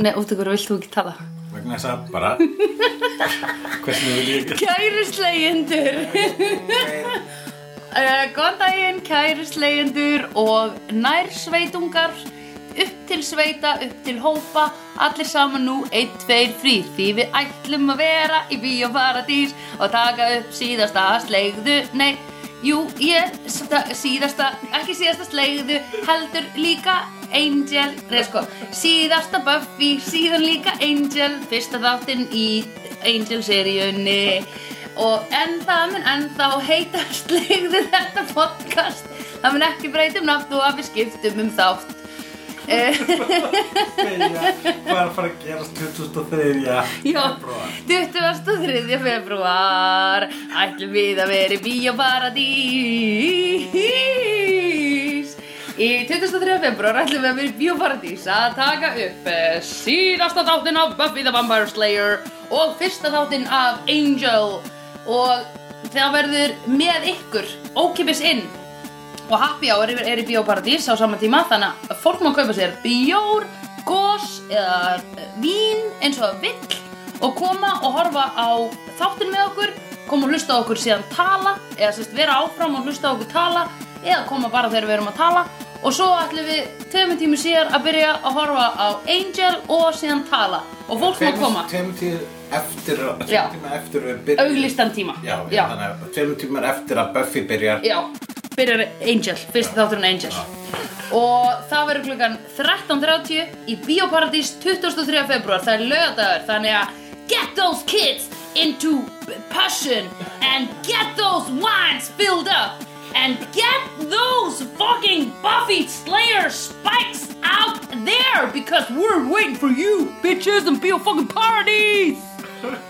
Nei, út ykkur vilt þú ekki tala? Vegna þess að bara hvernig vil ég Kæri slegjendur uh, Góðan daginn, kæri slegjendur og nærsveitungar. Upp til sveita, upp til hópa. Allir saman nú, 1, 2, 3 því við ætlum að vera í bíóparadís og taka upp síðasta slegðu, nei jú, ég, sta- síðasta ekki síðasta slegðu, heldur líka Angel, nei sko síðasta Buffy, síðan líka Angel fyrsta þáttinn í Angel-seríunni. Og en það mun ennþá heita slegðu þetta podcast. Það mun ekki breytum nafn og að við skiptum um þátt. Hvað er að fara að gerast 2003 Já, febrúar? 23. februar ætlum við að vera í Bíóparadís Í 23. februar ætlum við að vera í Bíóparadís að taka upp eh, síðasta þáttinn af Buffy the Vampire Slayer og fyrsta þáttinn af Angel og það verður með ykkur ókipis inn og happy hour er, í Bíóparadís á sama tíma þannig að fólk má kaupa sér bjór, gos eða eh, vín eins og vill og koma og horfa á þáttin með okkur koma og hlusta okkur síðan tala eða sérst vera áfram og hlusta okkur tala eða koma bara þegar við erum að tala og svo ætlum við tveimur tímu síðar að byrja að horfa á Angel og síðan tala. Og fólk má koma. tveim tíu eftir Já. byrjum. Auglistan tíma. Já, já, þannig að tveim tímar eftir að Buffy byrjar. Já, byrjar Angel, fyrsti þátturinn Angel. Og það verður klukkan 13.30 í Bíóparadís 23. februar Það er lögadagur, þannig að Get those kids into passion And get those wines filled up And get those fucking Buffy Slayer spikes out there Because we're waiting for you, bitches in Bíó fucking Paradise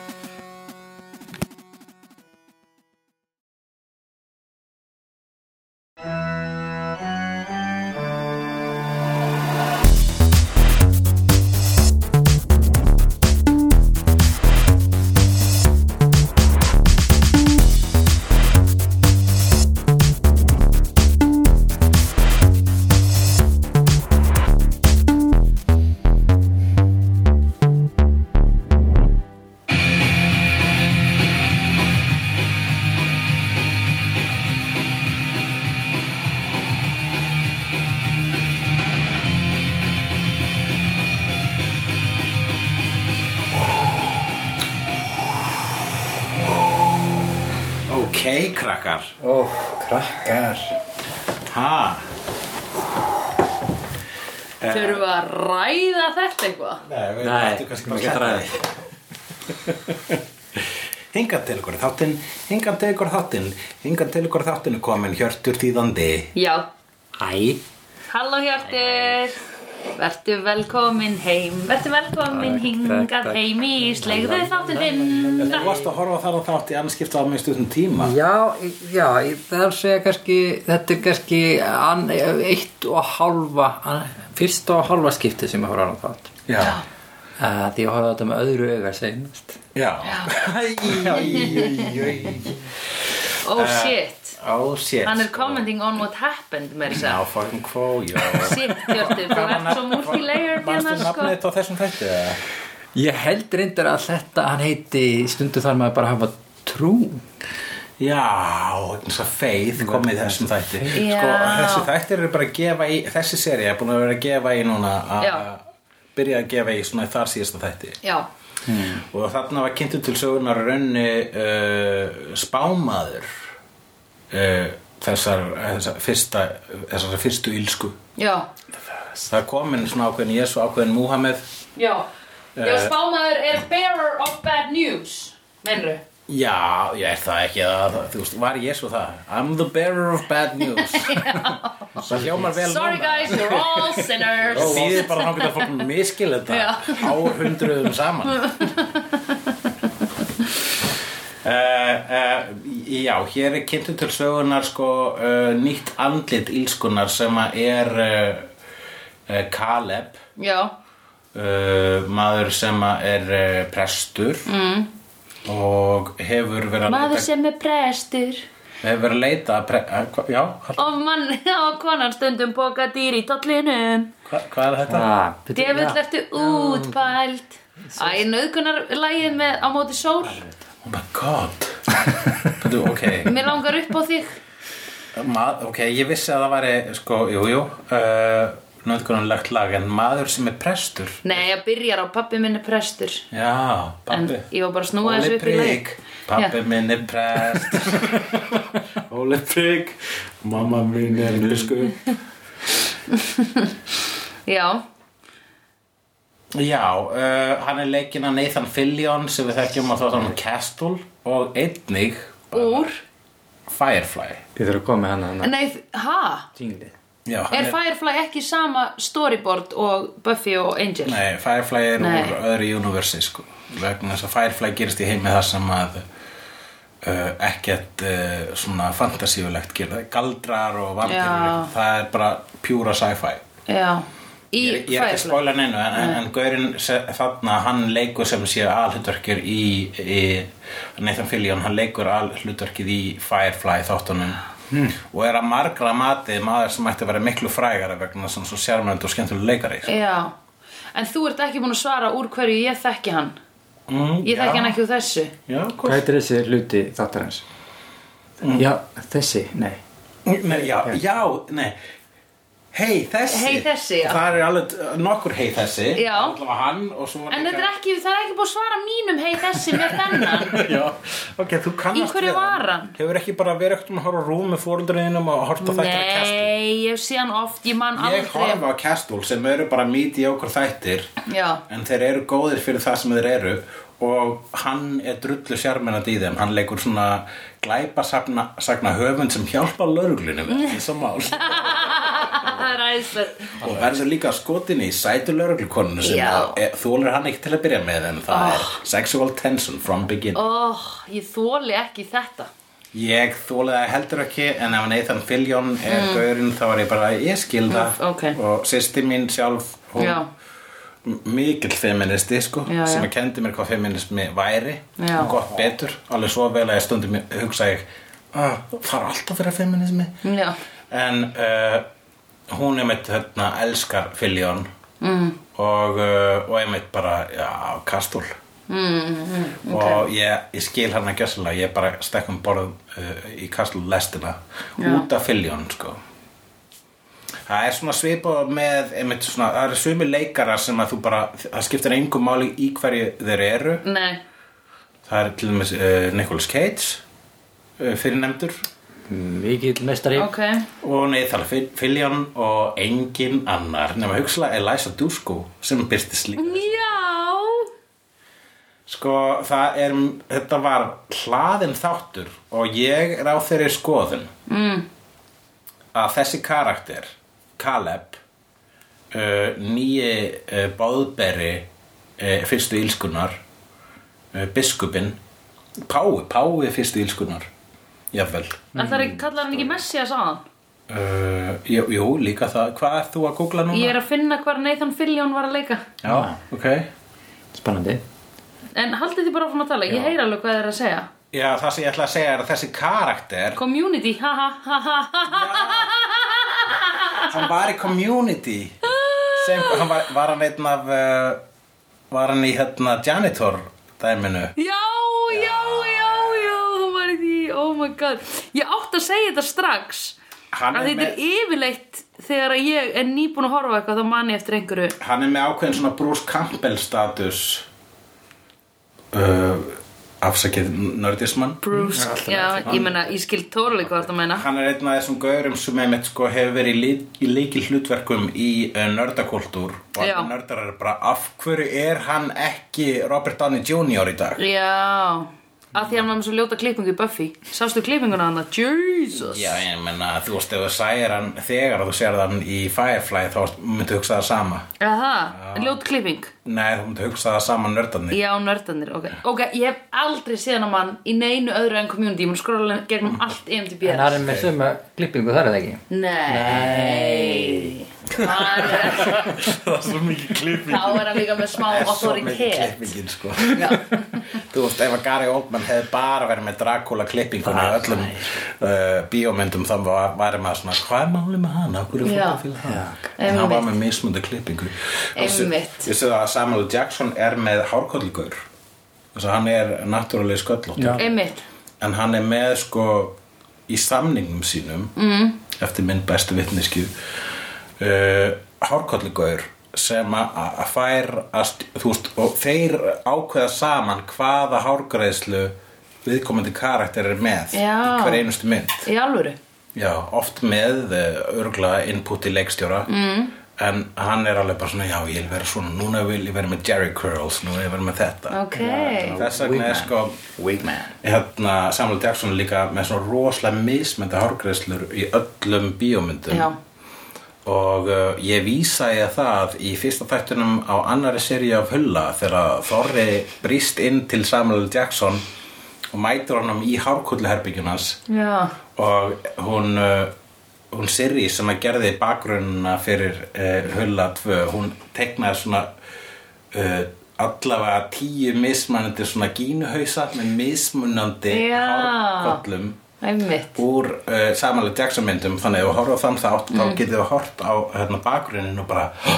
kannski bara ekki að ræða. Hingað til ykkur þáttinn, hingað til ykkur þáttinn, hingað til ykkur þáttinn er komin Hjörtur þýðandi. Já, Hæ Halló Hjartur, vertu velkomin heim, vertu velkomin hingað heim í slegðu þáttin þinn. Þú varst að horfa þar á þátt í annarskipta á mjög stundum tíma. Já, já, ég- það er að segja kannski þetta er kannski an, eitt og hálfa an, fyrsta og hálfa skipti sem ég horfa á þátt Já. Uh, því ég horfa á þetta með öðru auga seinast Já. Æ, æ, æ. Oh shit, shit. hann er commenting on what happened með þess að. fucking quo, já. Shit Hjartur, þú ert svo multilayered hérna Manstu sko. nafnið á þessum þætti? eða? Ég held reyndar að þetta hann heiti stundu þar maður bara að hafa trú Já, eins og feið kom í þessum þætti. Sko, þessi þættir eru bara að gefa í, þessi seri er búin að vera að gefa í núna að Já. að byrja að gefa í svona í þar síðasta þætti. Já, Og þarna var kynntu til sögunar raunni uh, spámaður uh, þessar, þessar, fyrsta, þessar fyrstu ílsku. já, Það er komin svona ákveðin Jésu, ákveðin Múhameð. já. Já, Eh. spámaður er bearer of bad news, mennru. Já, ég er það ekki að, þú veist, var Jésu það? I'm the bearer of bad news. það hljómar vel Sorry núna. guys, you're all sinners. Það þýðir bara geta fólk miskil þetta Já. árhundruðum saman uh, uh, Já, hér er kynntu til sögunar sko uh, nýtt andlit ílskunar sem að er Caleb Já, maður sem að er prestur mm. Og hefur verið að maður leita- sem er prestur. Við hefum verið að leita að pre... að, hva, Já, hvað, Og mann og konan stundum boka dýr í tollinum? Hva, hvað er þetta? Ah, já. ertu útpælt Æ, nöðgunar lægið með á móti sól. Oh my god. Þú, ok. Mér langar upp á þig. Ma, Ok, ég vissi að það væri sko, jú, jú. Uh, Nöðgunarlegt lag En maður sem er prestur Nei, ég byrjar á pappi minn er prestur. Já, En pappi ég var bara að snúa þessu upp í leik Prigg Pappi minn er prestur. Óli Prigg Mamma mín er biskup Já, Já, uh, hann er leikinn að Nathan Fillion sem við þekkjum að þáttanum Castle og einnig úr? Firefly. Ég þurf að koma með hana hana Nei, ha? Jinglið Já, hann Er Firefly ekki sama storyboard og Buffy og Angel? Nei, Firefly er Nei. úr öðru universi sko. vegna þess að Firefly gerist í heimi þar sem að uh, ekkert uh, svona fantasíulegt gerir galdrar og vampirur það er bara pjúra sci-fi. Já, Ég, ég er ekki að spóla neinu en, en, en Gaurin þarna hann leikur sem sé alhlutverkir í, í Nathan Fillion hann leikur alhlutverkið í Firefly þáttunum hmm. og er að margra mati maður sem ætti að vera miklu frægara vegna er svo sérmjönd og skemmtuleg leikari sko. Já, en þú ert ekki búin að svara úr hverju ég þekki hann mm, Ég já. þekki hann ekki úr þessu Já, Hvað heitir þessi hluti þáttarins? Já, þessi, nei Nei, já, já, nei Hei þessi. Hey, þessi. Það er alveg nokkur hei þessi. Hann og svo var En er ekki, það er ekki búin að svara mínum hei þessi með þennan. Já, ok, þú kannast Í við hann? Hefur ekki bara verið ekkert um að horfa rúm með fóruldurinnum og horfa þættir að Castle? Nei, ég sé hann oft, ég man Ég aldrei. horfa á Castle sem eru bara mediocre þættir. Já, en þeir eru góðir fyrir það sem þeir eru og hann er drullu sjarmenandi í þeim hann leikur svona glæpa sagna höfund sem hjálpa lauruglinu við þess að mál er og verður líka skotin í sætu lauruglukonunu sem Já. að- e- þolir hann ekki til að byrja með en það er sexual tension from beginning Ó, ég þóli ekki þetta Ég þólið það heldur ekki en ef Nathan Fillion er mm. gaurinn þá er ég bara, ég skil það Mm, ok. og sýsti mín sjálf hún Já. M- mikill feministi sko, Já, sem já. að kendi mér hvað feminismi væri og gott betur, alveg svo vel að ég stundum hugsa ég, ah, það er alltaf fyrir feminismi Já, en uh, hún er mitt hérna, elskar Fillion. Mm. og, uh, og er mitt bara, já, kastúl mm, og ég, ég skil hann að gjössalega ég bara stekk um borð uh, í Castle lestina út af Fillion sko. Það er svona svipað með einmitt svona, það eru sumi leikarar sem að þú bara, það skiptir engum máli í hverju þeir eru. Nei. Það er til dæmis uh, Nicolas Cage uh, fyrir nefndur Mikill mestari Ok, og Nathan Fi- Fillion og engin annar. Nema hugsalega Eliza Dushku sem byrstist líka já. Sko, það er, þetta var hlaðin þáttur og ég er á þeirri skoðun mm. að þessi karakter, Caleb, uh, nýji uh, báðberi uh, fyrstu ílskunar, uh, biskupin, Pái, Pái fyrstu ílskunar, jafnvel. En það er, kallar hann ekki Messias Uh, jú, jú, líka það. Hvað er þú að googla núna? Ég er að finna hvar Nathan Fillion var að leika Já, ok. Spennandi En haldið þið bara áfram að tala, ég heyr alveg hvað þið er að segja Já, það sem ég ætla að segja er að þessi karakter Community, ha ha ha ha ha hann var í community. Sem, hann var, var hann einn af uh, var hann í hérna janitor dæminu? Já, já, já, já, þú var í því, oh my god. Ég átti að segja þetta strax. Hann að þetta er yfirleitt þegar ég er nýbúin að horfa eitthvað þá man ég eftir einhverju. Hann er með ákveðin svona Bruce Campbell status. Uh, afsakið nördismann. Bruce, já, ég meina, ég skil tóralega hvað þetta meina. Hann er einn af þessum gaurum sem einmitt sko hefur verið í, í leikil hlutverkum í uh, nördakultúr. Og Já. allir nördar eru bara af hverju er hann ekki Robert Downey Jr. í dag? Já, að því hann var með svo ljóta klippingu í Buffy. Sástu klippinguna hann að Jesus! Já, ég menna, þú veist, ef þú sæir hann þegar þú sér hann í Firefly þá myndu hugsa það sama. Er það? Ljót klipping? Nei, þú myndu hugsa það sama nördarnir. Já, nördanir, ok. Ok, ég hef aldrei séð hann mann í neinu öðru en community. Ég mun skróla gegnum allt E IMDb En það er með sömu klippingu þar er það ekki? Nei. Er, Það er svo mikið klipping. Þá er hann líka með smá autoritet klippingin sko. Þú veist, ef að Gary Oldman hefði bara verið með Dracula klippingunni í öllum uh, bíómyndum þá var, væri maður svona, hvað er málið með hann? Akkur er fólk að fíla hann? En hann var með mismunandi klippingu. Ég sé að Samuel Jackson er með að hann er náttúrulega. Einmitt. En hann er með sko í samningum sínum mm. eftir minn bestu vitniskju uh, hárkollugaur sem að að fær að, þú veist, og þeir ákveða saman hvaða hárgreðslu viðkomandi karakter er með Já. í hver einustu mynd. Í alvöru? Já, oft með uh, örgulega input í leikstjóra. Mm. en hann er alveg bara svona já, ég vil vera svona, núna vil ég vera með Jerry Curls núna vil ég vera með þetta. Ok. Þess vegna er sko Wigman hérna, Samuel Jackson líka með svona rosalega mismöndi hárgreislur í öllum bíómyndum. Já, og uh, ég vísa ég það í fyrsta þættunum á annari seri af Hulla þegar Þorri brýst inn til Samuel Jackson og mætur honum í hárkulluherbyggjunans og hún uh, hún Siri sem að gerði bakgrunna fyrir uh, Hulla 2 hún teknaði svona allavega tíu mismunandi svona gínuhausa með mismunandi Já. Úr uh, samanlega Jackson myndum þannig að ef við horfum þann þátt þá getið við hort á hérna, bakgrunnin og bara "Hå,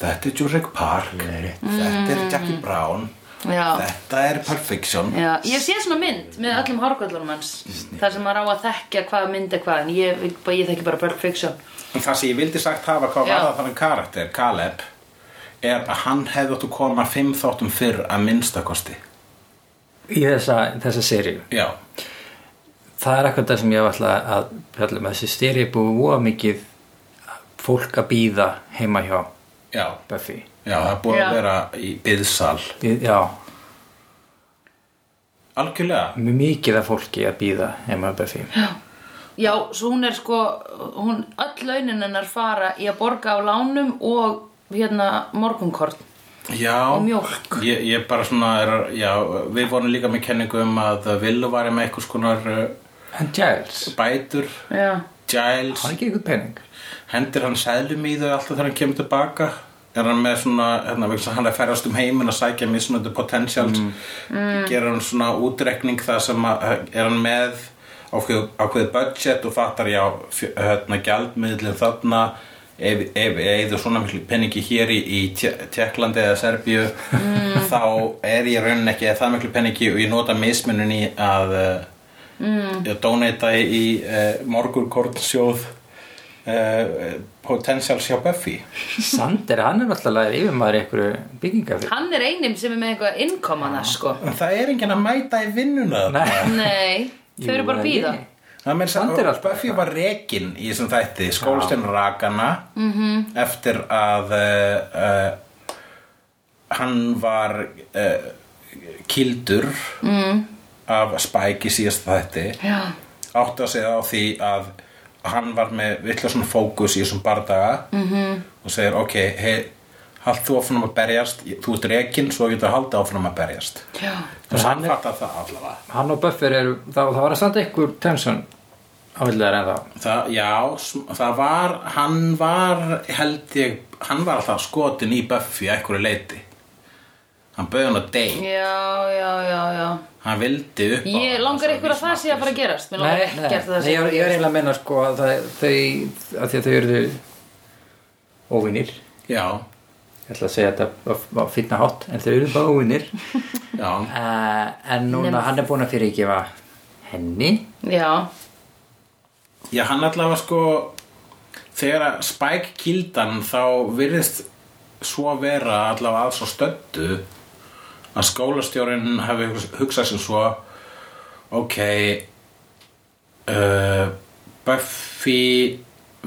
þetta er Jurassic Park. Þetta er Jackie Brown. Já. þetta er Perfection Já, ég sé svona mynd með öllum hárgöllunum hans þar sem maður á að þekkja hvað mynd er hvað en ég, ég, ég þekki bara En það sem ég vildi sagt hafa hvað Já. var það þannig karakter, Caleb er að hann hefði átt að koma fimm þáttum fyrr að minnstakosti Í þessa, þessa seríu? Já, Það er eitthvað það sem ég alltaf að fjalla með þessi styri búið voða mikið fólk að býða heima hjá já, Buffy. Já, það er búið Já. að vera í byðsal Við- Já, Algjörlega. Mjög mikið af fólki að býða heima hjá Buffy. Já, svo hún er sko hún, öll launin hennar fara í að borga á lánum og hérna morgunkorn Já, Og mjólk. ég, ég bara svona er, já, við vorum líka með kenningu um að Villu var með eitthvað skonar En Giles, bætur. Já, Giles, hann er ekki eitthvað pening? Hendir hann sæðlum í þau alltaf þegar hann kemur tilbaka? Er hann með svona, hérna, hann er að ferast um heiminn að sækja mismunandi potentials? Mm. gerir hann svona útrekning það sem að, er hann með ákveð, ákveð budget og fattar já, hérna, gjaldmiðlinn þarna ef, ef eða svona miklu peningi hér í, í Tjekklandi eða Serbíu þá er ég raunin ekki eða það miklu peningi og ég nota mismunum í að mm. donata í, í uh, morgurkornsjóð uh, potentials hjá Buffy. Sander, hann er alltaf yfirmaður í einhverju byggingafyr hann er einum sem er með eitthvað innkom hann sko. En það er enginn að mæta í vinnuna Nei. Nei, þau eru bara að býða Buffy var rekin í þessum þætti skólstinn rakana -hmm. eftir að uh, uh, hann var uh, kildur mm. Af Spike í síðast þætti Já, átti að segja á því að hann var með vilja svona fókus í þessum bardaga -hmm. og segir ok, hey, hald þú áfram að berjast. Þú ert rekin, svo getur haldið áfram að berjast. Já, og hann fattar það allavega. Hann og Buffy eru, það, það var að standa einhver tension ávillega en það Það, já, það var, hann var, held ég, hann var alltaf skotin í Buffy að einhverju leiti. Hann bauði hann að date, já, já, já, já. hann vildi upp á Ég langar ykkur að það sé að fara að gerast. Mér langar Nei, nei, ekkert að það nei sé ég, að fara ég er gerast. eiginlega að menna sko að það, þau, að því að þau eru óvinnir Já, ég ætla að segja þetta á- á fínna hátt en þau eru bara óvinnir já, uh, en núna hann er búinn að fyrirgefa henni. Já, já, hann allavega sko, þegar að Spike kildan þá virðist svo vera allavega að svo stöddu að skólastjórinn hafi hugsað sem svo ok uh, Buffy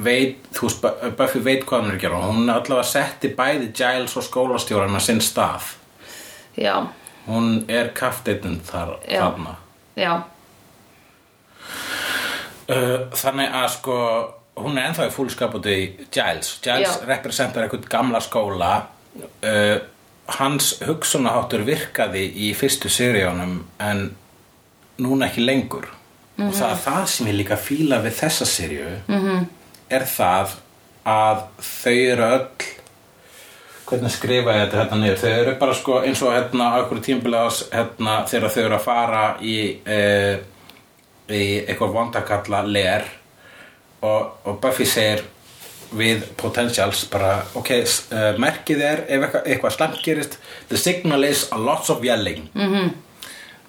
veit, þú veist, Bu- Buffy veit hvað hann er að gera. Hún allavega setti bæði Giles og skólastjórinn að sinn stað. Já, hún er kafteitinn þar Já. þarna. Já. Uh, þannig að sko hún er ennþá í fullskaputi Giles. Giles Já. representar eitthvað gamla skóla. Uh, hans hugsunaháttur virkaði í fyrstu seríunum en núna ekki lengur. Og það er það sem ég líka fíla við þessa seríu -hmm. er það að þau eru öll hvernig skrifa ég þetta hérna niður? Þau eru bara sko eins og hérna tímabili ás hérna þegar þau eru að fara í e, í eitthvað vondakalla ler og, og Buffy segir við potentials bara ok, uh, merkið er ef eitthvað, eitthvað slemt gerist the signal is a lots of yelling -hmm.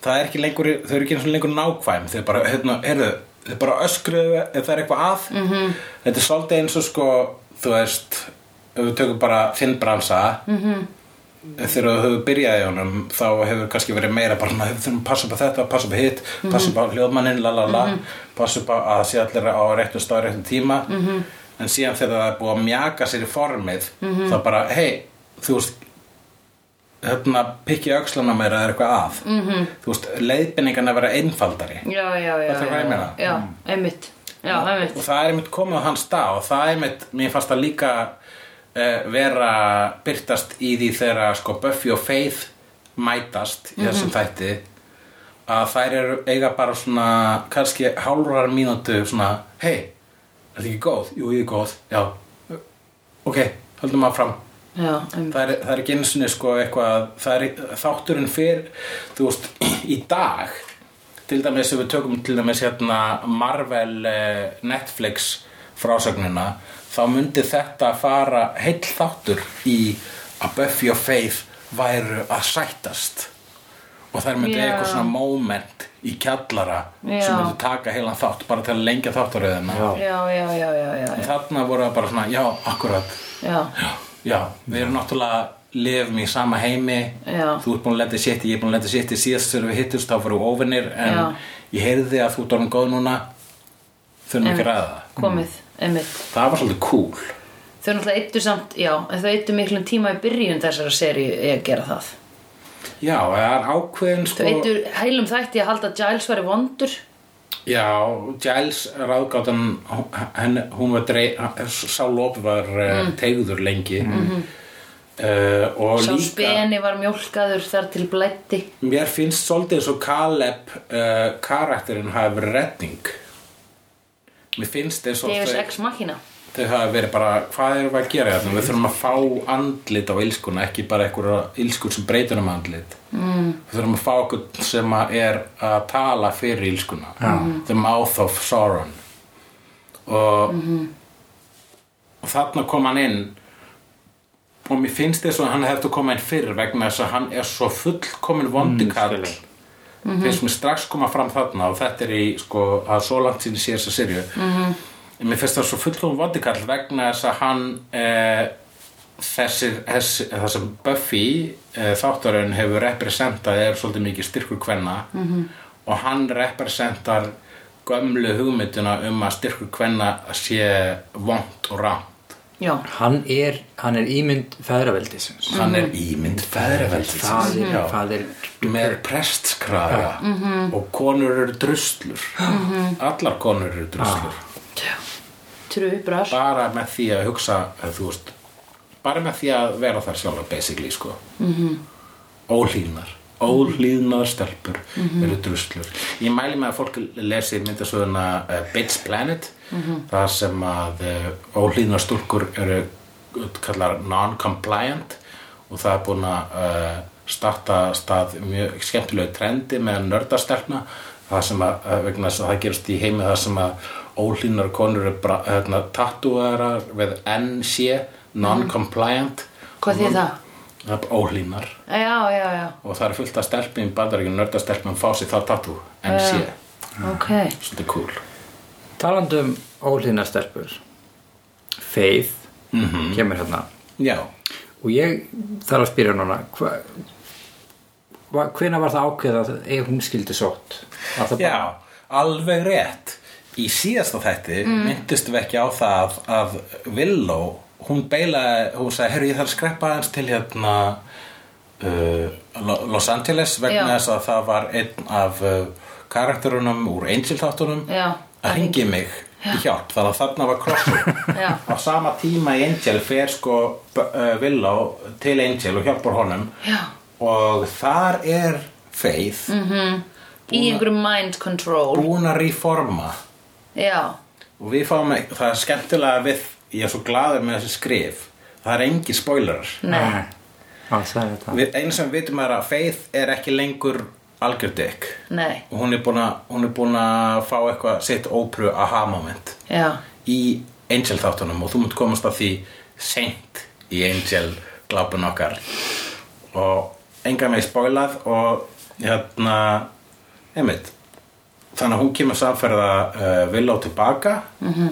það er ekki lengur þau eru ekki eins og lengur nákvæm þau bara, hérna, heyrðu, þau bara öskruðu ef það er eitthvað að -hmm. þetta er svolítið eins og sko þú veist, ef við tökum bara þinn bransa -hmm. þegar þú hefur byrjað í honum þá hefur kannski verið meira bara við þurfum að passa upp á þetta, passa upp á hitt passa upp á hljóðmannin, la la la passa upp á að sé allir á réttum stað réttum tíma -hmm. En síðan þegar það er búið að mjaka sér í formið þá bara, hei, þú veist hérna, pikki öxlana meira eða eitthvað að -hmm. þú veist, leiðbynningan að vera einfaldari Já, já, já. Ég já? Já, einmitt. Já, einmitt. og það er einmitt komið á hans dag og það er einmitt, mér fannst það líka uh, vera byrtast í því þegar sko Buffy og Faith mætast í þessum þætti að þær eru eiga bara svona kannski hálfrar mínútu svona, hei, er þetta ekki góð? Jú, ég er góð, já ok, höldum að fram Já, einmitt. það er, það er ekki einu sinni sko eitthvað það er þátturinn fyrr þú veist, í dag til dæmis ef við tökum til dæmis hérna Marvel eh, Netflix frásögnina þá myndi þetta fara heill þáttur í að Buffy og Faith væru að sættast og þær myndi Já. eitthvað svona moment í kjallara Já. sem myndi taka heilan þátt bara til að lengja þáttaröðina Já. Já, já, já, já, já, já. þarna voru það bara svona, já, akkurat Já, Já, við erum náttúrulega lifum í sama heimi Já. Þú ert búin að lenda í sétti, ég er búin að lenda í sétti Síðast þegar við hittust þá fyrir óvinnir En Já. ég heyrði að þú orðin góð núna Þurfum ekki að ræða það komið, einmitt. Það var svolítið cool Þau náttúrulega eittu samt, já, en þau eittu miklum tíma í byrjun þessara seríu í að gera það. Já, það er ákveðin sko eittu heilum þætti að halda Giles væri vondur. Já, Giles ráðgátan henn, hún var drei, sá lof var mm. tegður lengi mm og Sá líka speni var mjólkaður þar til blætti. mér finnst svolítið eins og Caleb uh, karakterinn hafi verið redding mér finnst eins og Deus þau- ex machina. Þau hafa verið bara, hvað erum við að gera hérna? Við þurfum að fá andlit á ilskuna, ekki bara einhverja ilskur sem breytur um andlit. Mm. Við þurfum að fá okkur sem að er að tala fyrir ilskuna. Mm. The mouth of Sauron. Og, og þarna kom hann inn og mér finnst þess að hann hefði að koma inn fyrr vegna þess að hann er svo fullkomin vondikall. Mm, finnst mér strax koma fram þarna og þetta er í sko að svo langt sín sé þessa sirju mm. Mér finnst það svo fullkomum vondikall vegna þess að hann eh, þessi, þessi það sem Buffy eh, þáttarinn hefur representað er svolítið mikið styrkur kvenna. -hmm. og hann representar gömlu hugmynduna um að styrkur kvenna sé vond og rámt Já, Hann er, hann er ímynd feðraveldisins. Hann er ímynd feðraveldis Faðir, Já. faðir með prestskraga. Og konur eru druslur. Allar konur eru druslur trubrar. bara með því að hugsa þú veist, bara með því að vera þar sjálfa basically sko. -hmm. ólíðnar ólíðnar stelpur eru druslur. Ég mæli með að fólk lesi myndasöguna uh, Bates Planet þar sem að uh, ólíðnar stúlkur eru kallar non-compliant og það er búin að uh, starta stað mjög skemmtilegu trendi með nördastelpna það sem að, að vegna þess að það gerist í heimi það sem að ólínar konur eru bara hérna, tattúarar við NC non-compliant. Hvað þýð það? það er ólínar. Já, já, já. og það er fullt af stelpum í bandaríkjum nördastelpum fá sér það tattú NC, Ok. svolítið cool. Talandi um ólíðna stelpur Faith kemur hérna. Já, og ég þarf að spyrja núna hva, hvenær var það ákveð að ef hún skildi sótt Var það bara- já, alveg rétt í síðasta þætti mm. myndist við ekki á það að Willow, hún beilaði hún sagði, herru ég þarf að skreppa aðeins til hérna uh, Lo- Los Angeles vegna Já. þess að það var einn af uh, karakterunum úr Angel þáttunum Já. að ringi mig í hjálp þannig að þarna var krossu Já. á sama tíma í Angel fer sko uh, Willow til Angel og hjálpar honum Já. Og þar er Faith mm. Í einhverju mind control. búin að reforma. Já. og við fáum ekki, það er skemmtilega við ég er svo glaður með þessi skrif það er engin spoilerar. Nei, Við, eins sem við vitum er að Faith er ekki lengur algjör dick. Nei, og hún er búin að, er fá eitthvað sitt ópröfu aha moment já. í Angel þáttunum. Og þú munt komast að því seint í Angel glápun okkar. Og enga með spoilað og hérna einmitt þannig að hún kemur samferða uh, Villó tilbaka -hmm.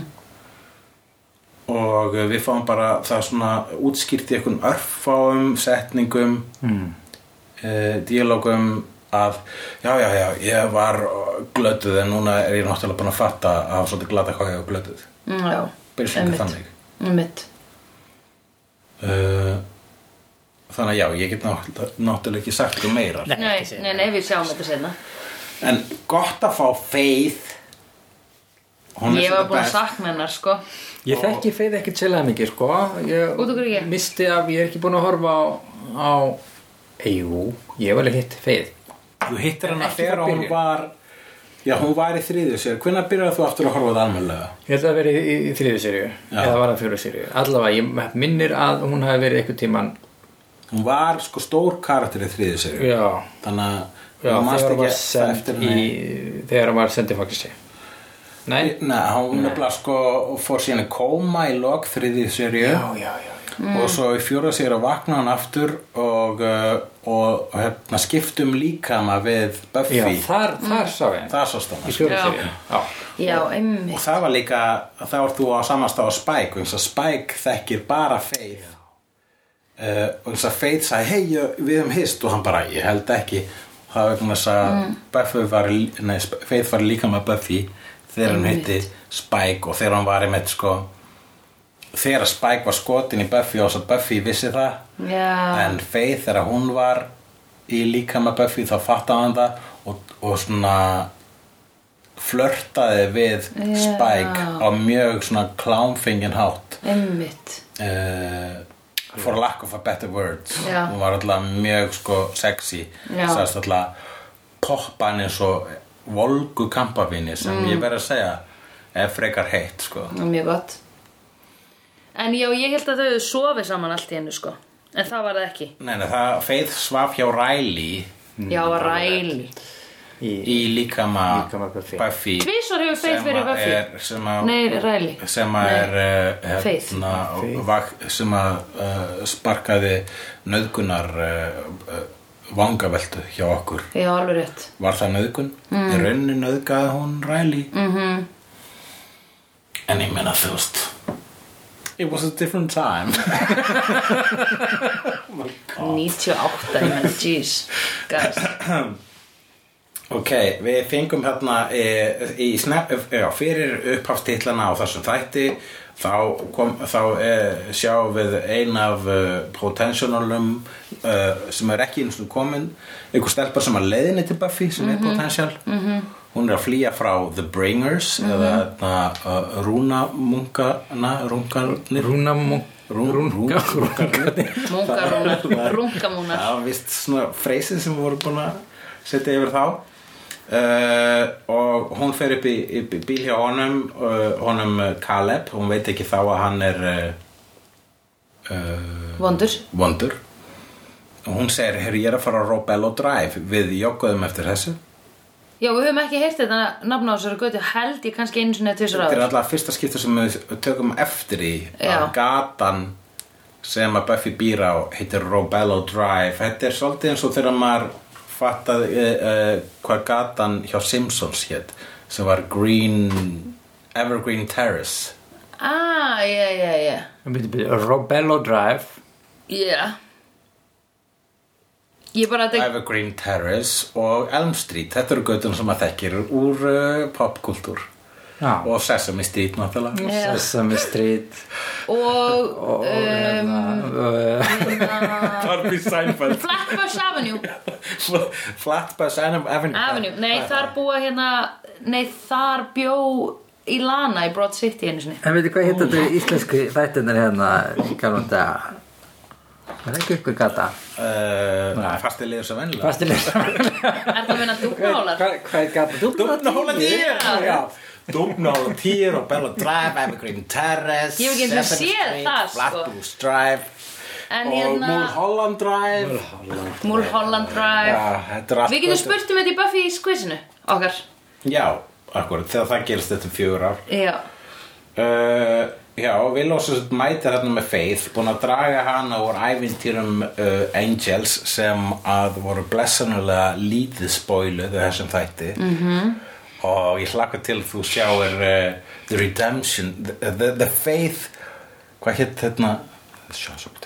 og uh, við fáum bara það svona útskýrt í einhvern örfáum setningum mm. uh, díalógum að já, já, já, ég var glötuð en núna er ég náttúrulega búin að fatta að svolítið glata hvað ég var glötuð Mm, Já, Basically þannig. Einmitt. uh, þannig að já, ég get náttúrulega, ekki sagt um meira. Nei, Nei, nei, nei, við sjáum þetta senna en gott að fá Faith hún Ég er var búin að sakna hennar, sko. Ég þekki feið ekkert sérlega mikið sko. Ég? Misti af, ég er ekki búin að horfa á, á Jú, ég hef alveg hitt feið. Þú hittir hana Ekki þegar hún var já, hún var í þriðju sér. Hvenær byrjar þú aftur að horfa það almennilega? Ég held að það verið í, í þriðu serju Já. Eða var það fjóru serju Allavega, ég minnir að hún hafi verið einhvern tíman hún var sko stór karakter í þriðju sér Já, þannig að hún ekki var send eftir í henni Þegar hún var sendið fangilsi Nei? Nei, hún nefnilega sko fór síðan í kóma í lok já, já. og svo í fjóra sér að vakna hann aftur og, uh, og hérna, skiptum líkama við Buffy. Já, þar, þar sá Í Já, Já, og það var líka þá ert þú á samastá á Spike og og Spike þekkir bara Faith uh, og eins og Faith sagði hei við höfum hist. Og hann bara ég held ekki. Það var þess að Buffy var, í- nei, Sp- Faith var líka með Buffy þegar hann hitti Spike og þegar hann var einmitt sko þegar Spike var skotin í Buffy og svo Buffy vissi það. Já, en Faith þegar hún var í líka með Buffy þá fattaði hann það og, og svona flörtaði við Já. Spike á mjög svona klámfingin hátt. Einmitt. Uh, for lack of a better words Já. hún var alltaf mjög sko sexy. Sagðist alltaf poppa hann eins og volgu kampavíni sem Mm. ég verð að segja er frekar heitt sko. Mjög gott. En já, ég held að þau hefðu sofið saman allt í hennu, sko. En það var það ekki. Nei, nei, það Faith svaf hjá Riley. Já, ræli í, í líkama, Líkama Buffy. Buffy Tvisvar hefur Faith verið Buffy er, sem að Nei, sem að er uh, Faith. hérna, vak, sem að uh, sparkaði nöðgunar uh, uh, vangaveltu hjá okkur Já, alveg rétt var það nöðgun? Mm. í rauninni nöðgaði hún ræli mm Mhm. -hmm. en ég meina þú veist it was a different time 98, ég menn, jeez Guys Ok, við fengum hérna í, í snap, já, fyrir upphafstitlana á þessum þætti þá, kom, þá e, sjáum við ein af uh, potentialum sem er ekki eins og komin. Einhver stelpa sem er leiðinni til Buffy sem er potential. -hmm. hún er að flýja frá The Bringers eða hérna, uh, rúnamunkana rungarnir Rúnamú Rún- Rúnga rúngarnir Munkarúnar, runkamúnar Það var vist svona freysið sem voru búin að setja yfir þá uh, og hún fer upp í, upp í bíl hjá honum uh, honum uh, Caleb, hún veit ekki þá að hann er uh, Vondur. vondur. Og hún segir, herri ég er að fara á Robello Drive. Við jogguðum eftir þessu. Já, við höfum ekki heyrt þetta nafn á þessari götu held ég kannski einu sinni eða tvisar þetta er áður alltaf fyrsta skipta sem við tökum eftir í að gatan sem að Buffy býr á heitir Robello Drive. Þetta er svolítið eins og þegar maður fattaði uh, uh, hvað gatan hjá Simpsons hétt sem var Green Evergreen Terrace. Ah, já, já, já Robello Drive. Já Evergreen Terrace og Elm Street þetta eru götun sem maður þekkir úr uh, popkultúr Já. Og Sesame Street náttúrulega. Já. Sesame Street. Og og um, hérna, Darby Seinfeld. Flatbush Avenue. Flatbush Avenue. Avenue, nei þar búa hérna Nei þar bjó Ilana í Broad City einu sinni. En veitir hvað hitt þetta í íslensku þættinir hérna Galvanda Það er ekki ykkur gata? Uh, Fasti liður sem vennilega Fastilega Er það að minna dúknálar? Hvað hvað er gata? Dúfnahólar Já. Já Dugnaugtír og Bella Drive, Evergreen Terrace Ég hef ekki Sesame séð það, sko. Flatbush Drive En og hérna Mulholland Drive. Mulholland Drive. Er allt Við getum spurt um þetta í Buffy quizinu okkar. Já, akkurat, þegar það gerist þetta um fjögur ár. Já, uh, Já, Willow sem sagt mætir hérna með Faith búin að draga hana úr ævintýrum uh, Angels sem að voru blessanulega lítið spoiluð þessum þætti. -hmm. Og ég hlakka til að þú sjáir uh, The Redemption the, the, the Faith hvað hétt hérna?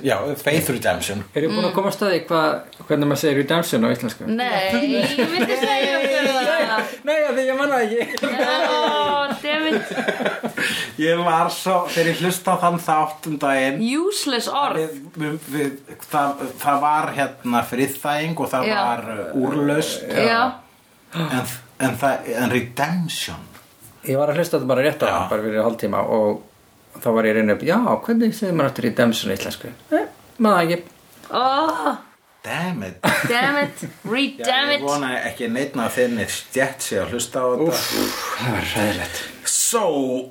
Já, Faith Redemption. Er ég búin að koma að staði hvernig maður segir redemption á íslensku? nei, ég myndi segja okkur það. Nei, því ég manna það ekki. Dammit Ég var svo, þegar ég hlusta á þann þátt um daginn Useless orð. við, við, við, það, það var hérna friðþæging og það Já. var uh, úrlaust Já, en, en, það, en redemption. Ég var að hlusta þetta bara rétt á hann, bara fyrir hálftíma og þá var ég að reyna upp, já, hvernig segir maður aftur redemption á íslensku? Nei, maður ekki oh, damn it. Dammit Já, Redammit ég vona ekki neitna að þinni stjætt sig að hlusta á þetta. Það var ræðilegt So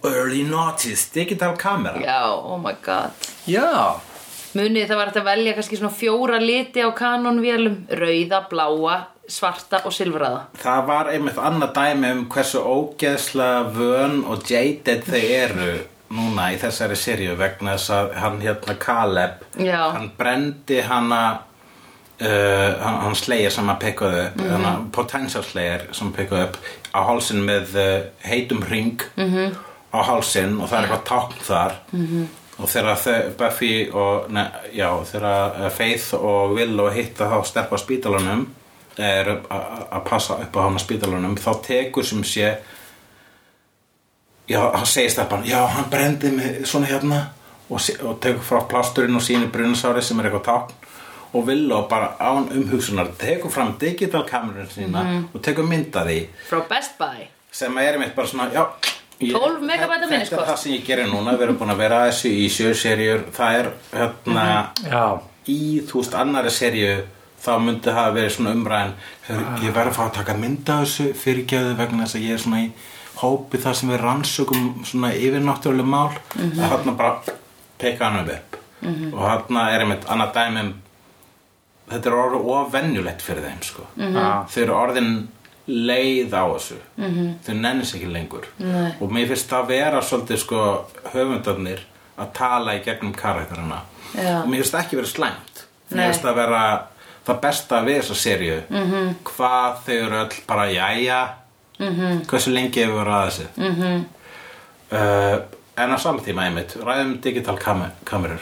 early notice digital camera. Já, oh my god. Já, Munið það var að velja kannski svona fjóra liti á kanonvélum Rauða, bláa, svarta og silfraða Það var einmitt annað dæmi um hversu ógeðslega vön og jaded þau eru núna í þessari seríu vegna þess að hann hérna Caleb Já. hann brendi hana uh, hann, hann slegir sem að pekkaði upp mm -hmm. potential slegir sem pekkaði upp á hálsin með uh, heitum ring -hmm. á hálsin og það er eitthvað tákn þar -hmm. og þegar Buffy og ne, já, þegar uh, Faith og Willow hitta þá steppa á spítalunum er að að passa upp á hana spítalunum þá tekur sem sé já, hann segir steppan já, hann brendi mig svona hérna og, og tekur frá plásturinn og sýnir brunsári sem er eitthvað tákn og Willow bara án umhugsunar tekur fram digital kamerun sína og tekur mynd af því. Frá Best Buy. Sem er mitt bara svona, já ég- 12 megabæta Þetta minniskort. er það sem ég gerir núna, við erum búin að vera að þessu í sjö serjur, það er hérna já. í þú veist annari serju þá myndi það verið svona umræðin ég verð að fá að taka mynd af þessu fyrirgjöðu vegna þess að ég er svona í hópi þar sem við rannsökum svona yfirnáttúrulega mál. Mm -hmm. að þarna bara peka hann upp. Og þarna er einmitt annað dæmi um þetta er orðið ofennjulegt fyrir þeim sko. Já. þau eru orðin leið á þessu. -hmm. þau nennis ekki lengur. Nei. og mér finnst það vera svolítið sko höfundarnir að tala í gegnum karakterina Já. og mér finnst það ekki verið slæmt. Mér finnst það vera það besta við þessa serju -hmm. hvað þau eru öll bara jæja -hmm. hversu lengi hefur verið að þessu -hmm. uh, en á saman tíma einmitt ræðum digital kamer kamerur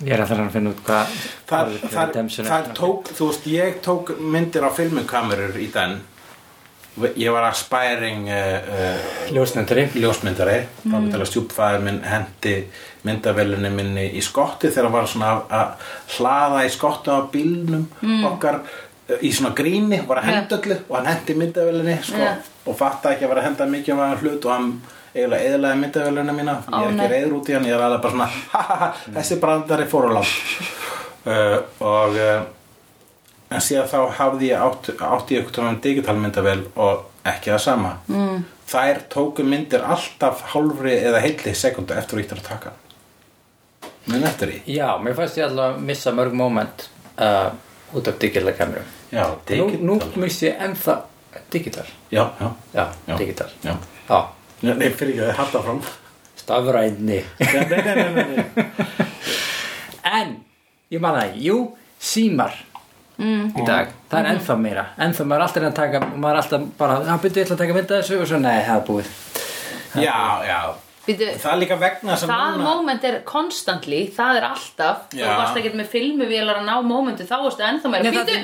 Ég er að það að finna út hvað það, redemption það er. tók, þú veist, ég tók myndir á filmukamerur í den ég var aspiring uh, uh, Ljósnendari ljósmyndari mm. Robert L. Stjúpfæður minn hendi myndavelinni minni í skotti þegar hann var svona að- að hlaða í skotti á bílnum okkar uh, í svona gríni, var að henda öllu og hann hendi myndavelinni sko, Já. og fatta ekki að vera að henda mikið um að hlut og hann eiginlega eðlaði myndavelina mína ég er ekki reyður út í hann, ég er alveg bara svona ha ha ha, þessi brandari fór á land uh, og uh, en síðan þá hafði ég átt, átti ég eitthvað um digital myndavel og ekki það sama. Mm. þær tóku myndir alltaf hálfri eða heilli sekundu eftir að taka. Mun eftir því? Já, mér fannst ég alltaf að missa mörg moment uh, út af digital kameru já, Nú, digital. nú missi ég ennþá digital. Já, já, Já, Já. digital. já. Já, Nei, nei, fyrir ekki að halda fram stafræðni nei, nei, nei, nei, nei. En, ég man það ekki, jú, símar mm. í dag, það er ennþá meira. Ennþá maður er alltaf að taka maður er alltaf bara, já, byrju, ég ætla að taka mynda þessu og svo, nei, það er búið. Já, já Býtu, það er líka vegna sem það núna moment er constantly, það er alltaf. Þú Já. varst ekkert með filmuvélar að ná momentu þá varstu ennþá meira. Býtu,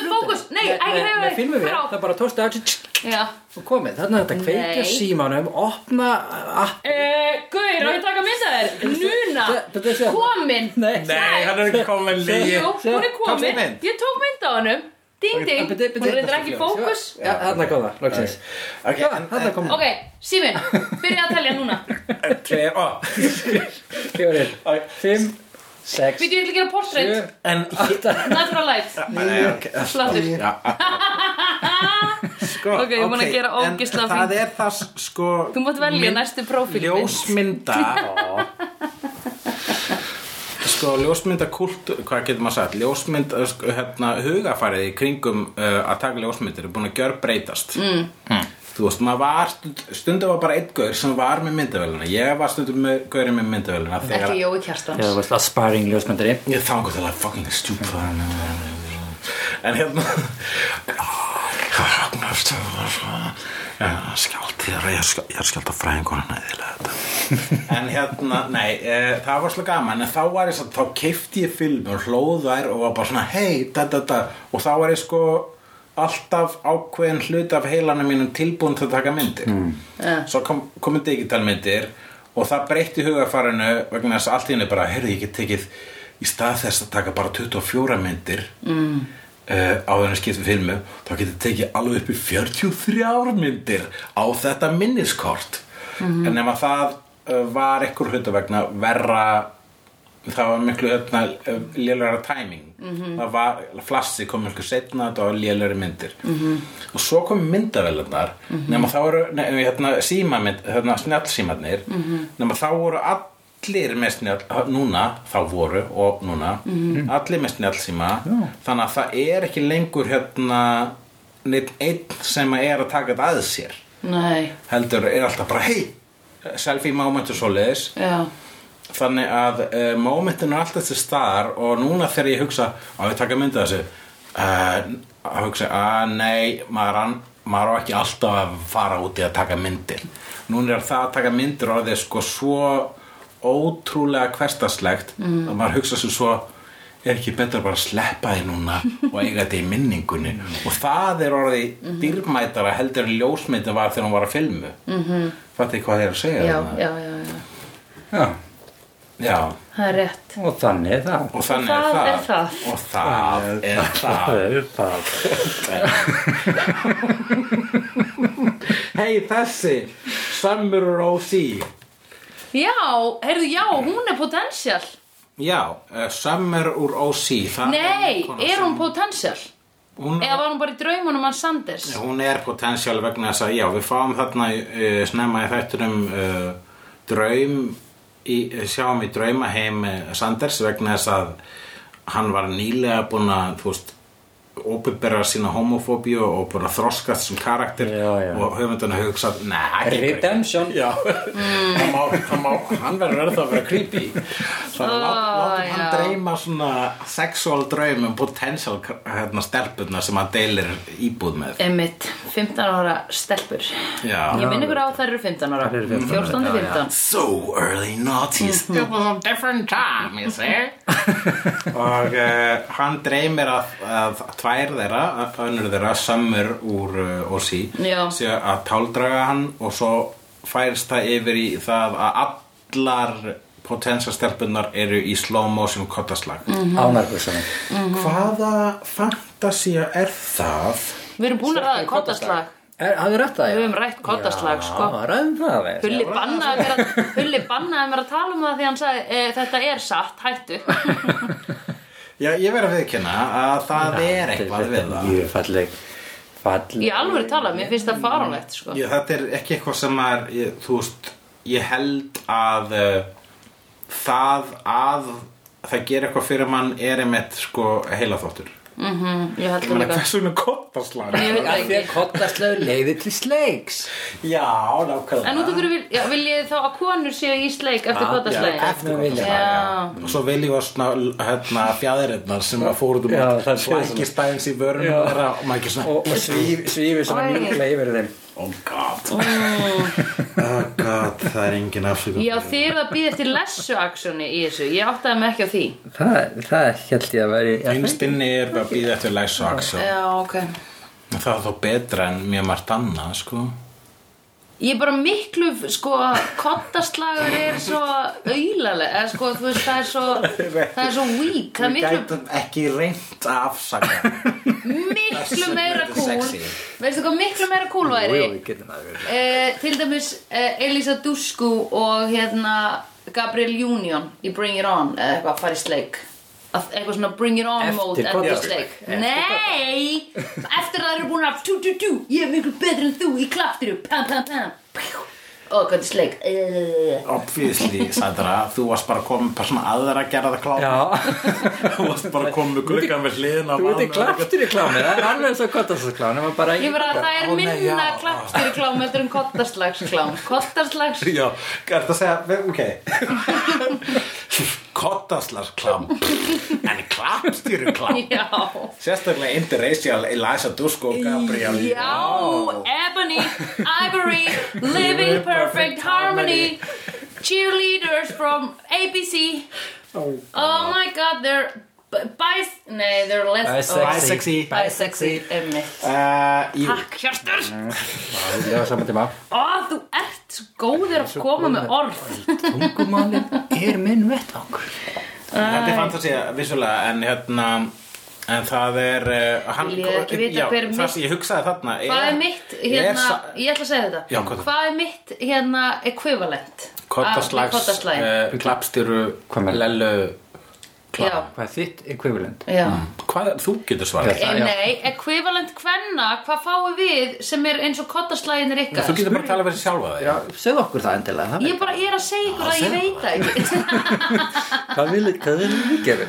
er fókus, nei, ekki, filmum við, það er bara tósta og komið, þannig að þetta kveikja símanum opna eh, Guður, ég að taka mynda þér? Núna, er- komin Nei, hann er ekki komin hún er komin? Ég tók mynd á hannum Ding, ding, hún reyndar ekki í fókus. Já, þarna kom það, loksins. Þarna kom Ok, Símin, byrja að telja núna. En, tveir, ó, Fjórir, Ok. fimm, sex, Býtu, ég ætla að gera portrait. sjö, en átta. Natural light. Ok, já, sko, Ok, ég búin að gera ógeðslega það er það sko Þú mátt velja næstu prófílmynd. ljósmynda sko ljósmynda kult hvað getur maður sagt? Ljósmynd sko, hérna, hugafarið í kringum uh, að taka ljósmyndir er búin að gjör breytast mm. þú veist, maður var stund, stundum var bara einn gaur sem var með myndavélina. Ég var stundum með gaurinn með myndavélina þegar Ekki Jói Kjartans. Þú veist, aspiring ljósmyndari Ég þangur til að fucking stjúpa En hérna Skjáltir Ég er skjált að fræðingur hann eðilega þetta. En hérna, nei e, Það var svolítið gaman En þá var ég svo, þá keifti ég film og hlóð þær og var bara svona hei, da da da. Og þá var ég sko alltaf ákveðin hluti af heilanum mínum tilbúin til að taka myndir. Mm. Svo kom, komu digitalmyndir og það breytti hugafarinu vegna þess að allt í henni bara, heyrðu ég get tekið í stað þess að taka bara 24 myndir. Mm. Uh, á þennan skiptum filmu þá getur tekið alveg upp í 43 myndir á þetta minniskort Mhm. en ef að það uh, var ekkur hluta vegna verra það var miklu hérna, lélega timing Mhm. það var, flassi kom miklu setna þetta var lélega myndir Mhm. -hmm. og svo kom myndavelunar nema þá voru ne, hérna, símamynd, hérna, snjallsímarnir -hmm. nema þá voru allir með snjall, núna þá voru og núna allir með snjallsíma. Þannig að það er ekki lengur hérna neitt einn sem er að taka þetta að sér. Nei, heldur er alltaf bara hei selfie moment og svoleiðis. Já. Þannig að uh, momentin er alltaf til staðar og núna þegar ég hugsa að við taka mynda þessu uh, að hugsa að nei maður, an- maður á ekki alltaf að fara út í að taka myndir. Núna er það að taka myndir orðið sko svo ótrúlega hverstaslegt mm. að maður hugsa svo svo er ekki betra bara að sleppa því núna og eiga þetta í minningunni? Og það er orðið dýrmætara heldur en ljósmyndin var þegar hún var að filmu. Mm -hmm. fattu hvað ég er að segja Já, já, já, já. Já, já. Það er rétt. Og þannig er það. Og þannig það er, er það. það. og það er það. er það. Hei þessi Summer Rosie Já, heyrðu, já, hún er potential já, uh, Summer úr OC það Nei, er sem- hún potential? hún, Eða var hún bara í draumunum hans Sanders? hún er potential vegna þess að já, við fáum þarna uh, snemma í þættunum uh, draum í, sjáum í draumaheim Sanders vegna þess að hann var nýlega búinn að þú veist óbyrra sína homofóbíu og búinn að þroskast sem karakter Já, já. og höfundun að hugsa nei, Redemption. Já, hann, hann, hann verður verið að vera creepy. Þannig að lát, látum hann já. dreyma svona sexual draum um potential hérna, stelpurna sem hann deilir íbúð með. Emmitt, 15 ára stelpur. Já. Ég minn ykkur á að þær eru 15 ára. Þær eru 15 ára, 14 til 15 So early noughties It was a different time, you see? Og uh, hann dreymir að, að tvær þeirra, önnur þeirra Summer úr uh, Ossi að táldraga hann og svo færst það yfir í það að allar potensa stelpunar eru í slow motion kottaslag Mm. Ánarbjörnssonum Hvaða fantasía er það? Við erum búin að ræða kottaslag Hafðu rætt það? Við höfum rætt kottaslag, sko. Já, ræðum það við Hulli bannaði mér að, Hulli bannaði mér að tala um það því hann sagði e, þetta er satt, hættu Já, ég verð að viðkynna að það er eitthvað við það Mjög falleg Falleg Í alvöru tala, mér finnst það faranlegt sko. Já, þetta er ekki eitthvað sem er, ég, þú veist, ég held að uh, það að það gerir eitthvað fyrir mann er einmitt sko heila þóttur. Mm Ég held Ég það er kottaslag? Ég veit það Af því að ekki kottaslegu leiði til sleiks Já, nákvæmlega. En út af hverju vil, já, vil ég þá að konur séu í sleik eftir Já, kottaslegin eftir kottaslag. Og svo svona, hérna, fjæðirinnar sem að fóru út um Já, allt. það er svona. Flækistæðins í þeirra og maður ekki svona, Og, og svona mjúklega yfir þeim oh god. oh god, það er engin afsökun. Já, þið eru að býða eftir lessu-aksjóni í þessu Ég áttaði mig ekki á því Það, það held ég að veri Einst inni er að býða eftir læsu aksjón. Já, ok Það er þó betra en mjög margt annað, sko. Ég er bara miklu, sko, kottaslagur er svo auðlaleg, eða sko, þú veist, það er svo, það er svo weak, það er Við miklu, gætum ekki reynt að afsaka miklu meira cool, veistu hvað miklu meira cool væri? Jú, við getum það verið Eh, til dæmis eh, Elisa Dusko og hérna Gabriel Union í Bring It On eða eitthvað, farið sleik. Að eitthvað svona bring it on Eftir mode eftir koddaslag. sleik Nei, eftir að það eru búin að tú, tú, tú, ég er miklu betri en þú í klaptiru, pam, pam, pam. Ó, hvað er sleik uh, Obviously, Sandra, þú varst bara komin bara svona aðra að gera það klá Já, Þú varst bara komin með gluggan við hliðina á þú veit í klámi Það er alveg svo kottasklám Ég bara Ég verða að það er minna klaptiru klám eftir en kottaslags klám Kottaslags Já, gært að segja, ok Kottaslars klám En Já. Sérstaklega interracial Eliza Dusko og Gabriel Já, Ebony, Ivory, Living Perfect Harmony, cheerleaders from ABC. Oh, my God, they're b- bis... Nei, they're less... Bisexy. Bisexy. Bisexy, emmitt. Uh, jú, Takk, Hjartur. Það er saman tíma Ó, þú ert svo góður að koma með orð. Tungumálin er minn vettvangur þetta er fantasía vissulega en hérna en það er uh, hann, ég ekki vita já, hver er það mitt- ég hugsaði þarna Hvað er mitt, hérna, sa- ég ætla að segja þetta. Já, hvað er það? Hvað er mitt, hérna, equivalent? Kottaslags uh, klappstýru Hvað með- lellu Já, Hvað er þitt equivalent? já. hvað er, þú getur svarað. E, nei, equivalent hvenna, hvað fáum við sem er eins og kottaslæginir ykkar? þú getur bara að tala fyrir sjálfa þig. Já, segðu okkur það endilega það Ég bara er að segja ykkur að ég veit það. Ekki Hvað vil hvað við gera?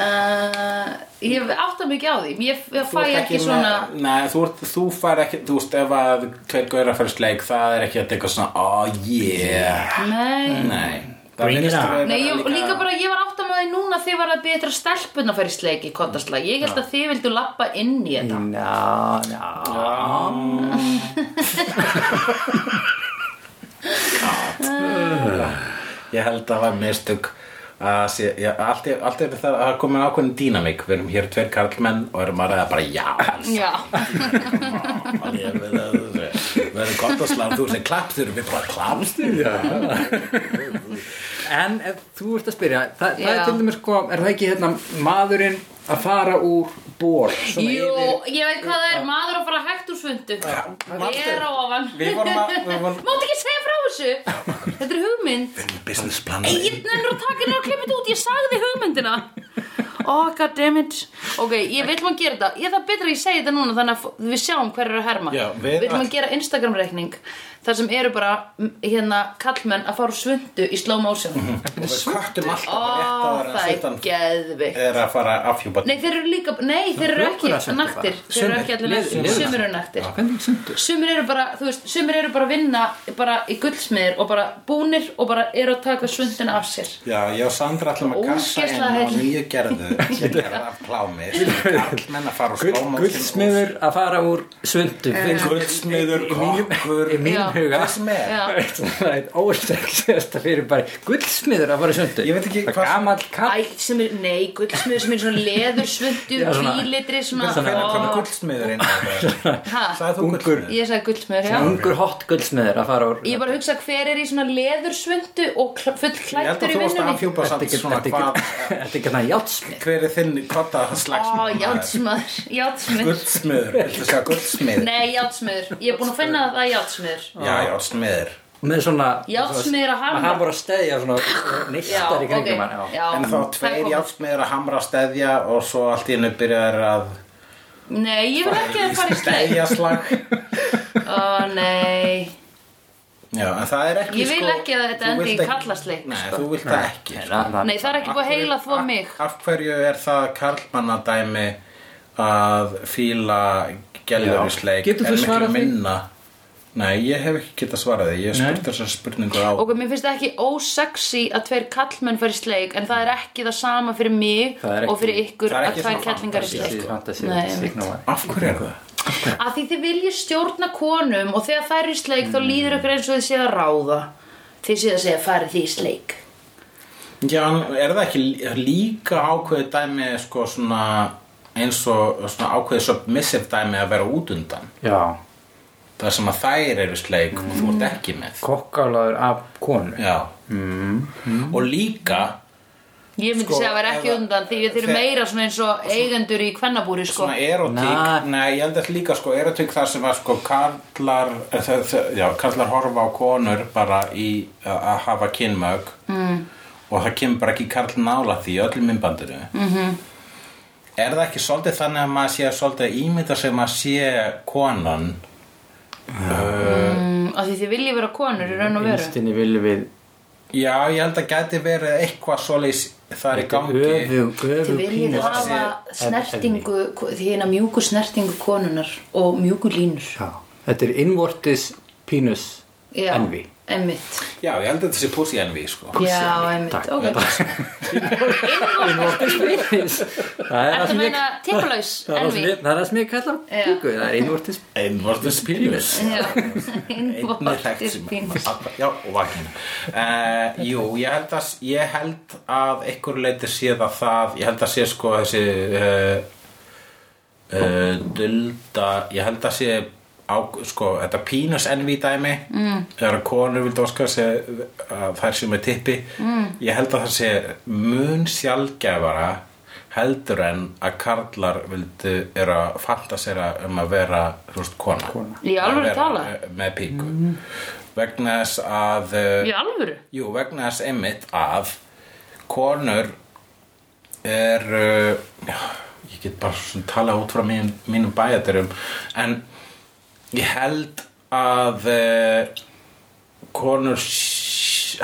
uh, Ég átta mikið á því. Ég, ég fæ ert ekki svona með, nei, þú, ert, þú fær ekki, þú veist ef að tveir gauðra fyrir sleik, það er ekki að eitthvað svona, oh yeah. Nei, nei, það Bring it on. Nei ég, líka- líka bara, ég var átta með því núna þið var að betra stelpun að fara í sleik í kottaslæg Ég held að þið vildu lappa inn í þetta. Já, já. Ég held að það var mistök. að sé, já, allt, er, allt er það að komin ákveðin dýnamík. Við erum hér tveir karlmenn og erum að ræða bara já Já, við erum gott að slá þú sem klappstur við bara klappstur En ef þú ert að spyrja það, það er til dæmis sko, er það ekki hérna maðurinn að fara úr ból jú, yfir- ég veit hvað það er Maður að fara hægt úr svundu manstu? Er á ofan. Við vorum að- við vorum- Máttu ekki segja frá þessu? Þetta er hugmynd. Business plan. Ég nefnir að taka henni og klippa þetta út, ég sagði hugmyndina. Oh god damn it. Ok, ég vil maður gera þetta. Ég það betra að ég segi þetta núna þannig að við sjáum hver eru að herma. Við- Við viljum að gera Instagram reikning þar sem eru bara hérna kallmenn að fara svundu í slow motion. Og við kvöttum alltaf Ó, rétt á það er geðvikt er að fara að afhjúpa Nei, þeir eru líka, nei, þeir eru ekki bara. Þeir eru ekki allir sumir. eru Hvernig sundur? Sumir eru bara, þú veist, sumir eru bara að vinna bara í gullsmiðir og bara búnir og bara eru að taka svundina af sér. Já, ég og Sandra ætlum að kassa inn Ógeðslega á heill. nýju gerðu sem gerða af klámi Karlmenn að fara úr slow motion Guldsmiður að fara úr sundu Gullsmiður, kokkur. Í mínum Já. Huga. er. Það er ósexiðasta fyrir bara Guldsmiður að fara sundu Ég veit ekki Það hvað- gamall kall. Er, nei, gullsmiður sem er svona leður svundu, Já, svona- bílitri svona Hvernig gullsmiður inn? Þetta? Ég sagði gullsmiður, já. Ungur hot guldsmiður að fara úr Ég bara hugsa hver er í svona leður svundu og full Ég held klættur að í þú varst að vinnunni Þetta ekki- þetta er hérna játsmið Hver er þinn kotta viltu segja gullsmiður? Nei, játsmiður, ég er búin að finna að það er játsmiður Já, játsmiður með svona Járnsmiður að hamra. hann voru að steðja svona neistar í kringum hann já. En þá tveir kom. játsmiður að hamra að steðja og svo allt í hennu byrjar að Nei, ég vil ekki að fara í steðja slag Ó, nei Já, en það er ekki Ég vil sko, ekki að þetta endi í karlasleik, Nei, sko. þú vilt það ekki Nei, sko. það- Nei, það er ekki búið að heila þvo mig Af hverju er það karlmannadæmi að fíla gælur í Já. sleik Getur þú en miklu svarað því? minna Nei, ég hef ekki getað svarað því Ég hef Nei. spurt þessar spurningu á Ok, mér finnst það ekki ósexy að tveir kallmenn fara í sleik En það er ekki það sama fyrir mig Það er ekki- og fyrir ykkur það er að svona kellingar í sleik. Af hverju er það? Að því þið viljið stjórna konum og þegar þær eru í sleik þá líður ykkur eins og þið séð að ráða Þið séð að segja farið því í sleik Já, er það ekki lí- líka ákveðið dæmi sko svona eins og svona ákveðið submissive dæmi að vera út undan já, það sem að þær eru sleik og þú ert ekki með. Kokkálaður af konu. Já. Og líka Ég myndi Sko, segja að vera ekki undan því þurfum þegar- meira svona eins og eigendur í kvennabúri sko. svona erotík. Nei. ég held að líka sko erotík þar sem að sko karlar eh, já, karlar horfa á konur bara í að að hafa kynmög mm. og það kemur bara ekki karl nála því öllum myndbandinu. -hmm. er það ekki svolítið þannig að maður sé svolítið að ímynda sem að sé konan mm, af því þið viljið vera konur í raun og veru. Innstinni viljum við já ég held að geti verið eitthvað svolítið þar í gangi. þið viljið hafa snertingu því hérna mjúku snertingu konunar og mjúku línur. Já, þetta er innvortis pínus Já, envi einmitt. Já ég held að þetta sé pussy envy sko. Já, einmitt, Takk. ok. Innvortis pínus Það er það sem ég meina tippalaus Það er það er það sem ég kalla Já. píku Það er innvortis einvortis þekkt innvortis pínus já og vakina uh, jú ég held að ég held að einhver leiti sé það það ég held að sé sko þessi uh, uh, dulda ég held að sé á, sko, þetta pínus enví dæmi mm. þegar konur vildi óska að þær sem er tippi mm. ég held að það sé mun sjálfgæfara heldur en að karlar vildu eru að fantasera um að vera veist, kona, kona. Eh, með píku vegna þess að Í alvöru? jú, vegna þess einmitt að konur er uh, já, ég get bara svona tala út frá mín, mínum bæjaturum en ég held að uh, konur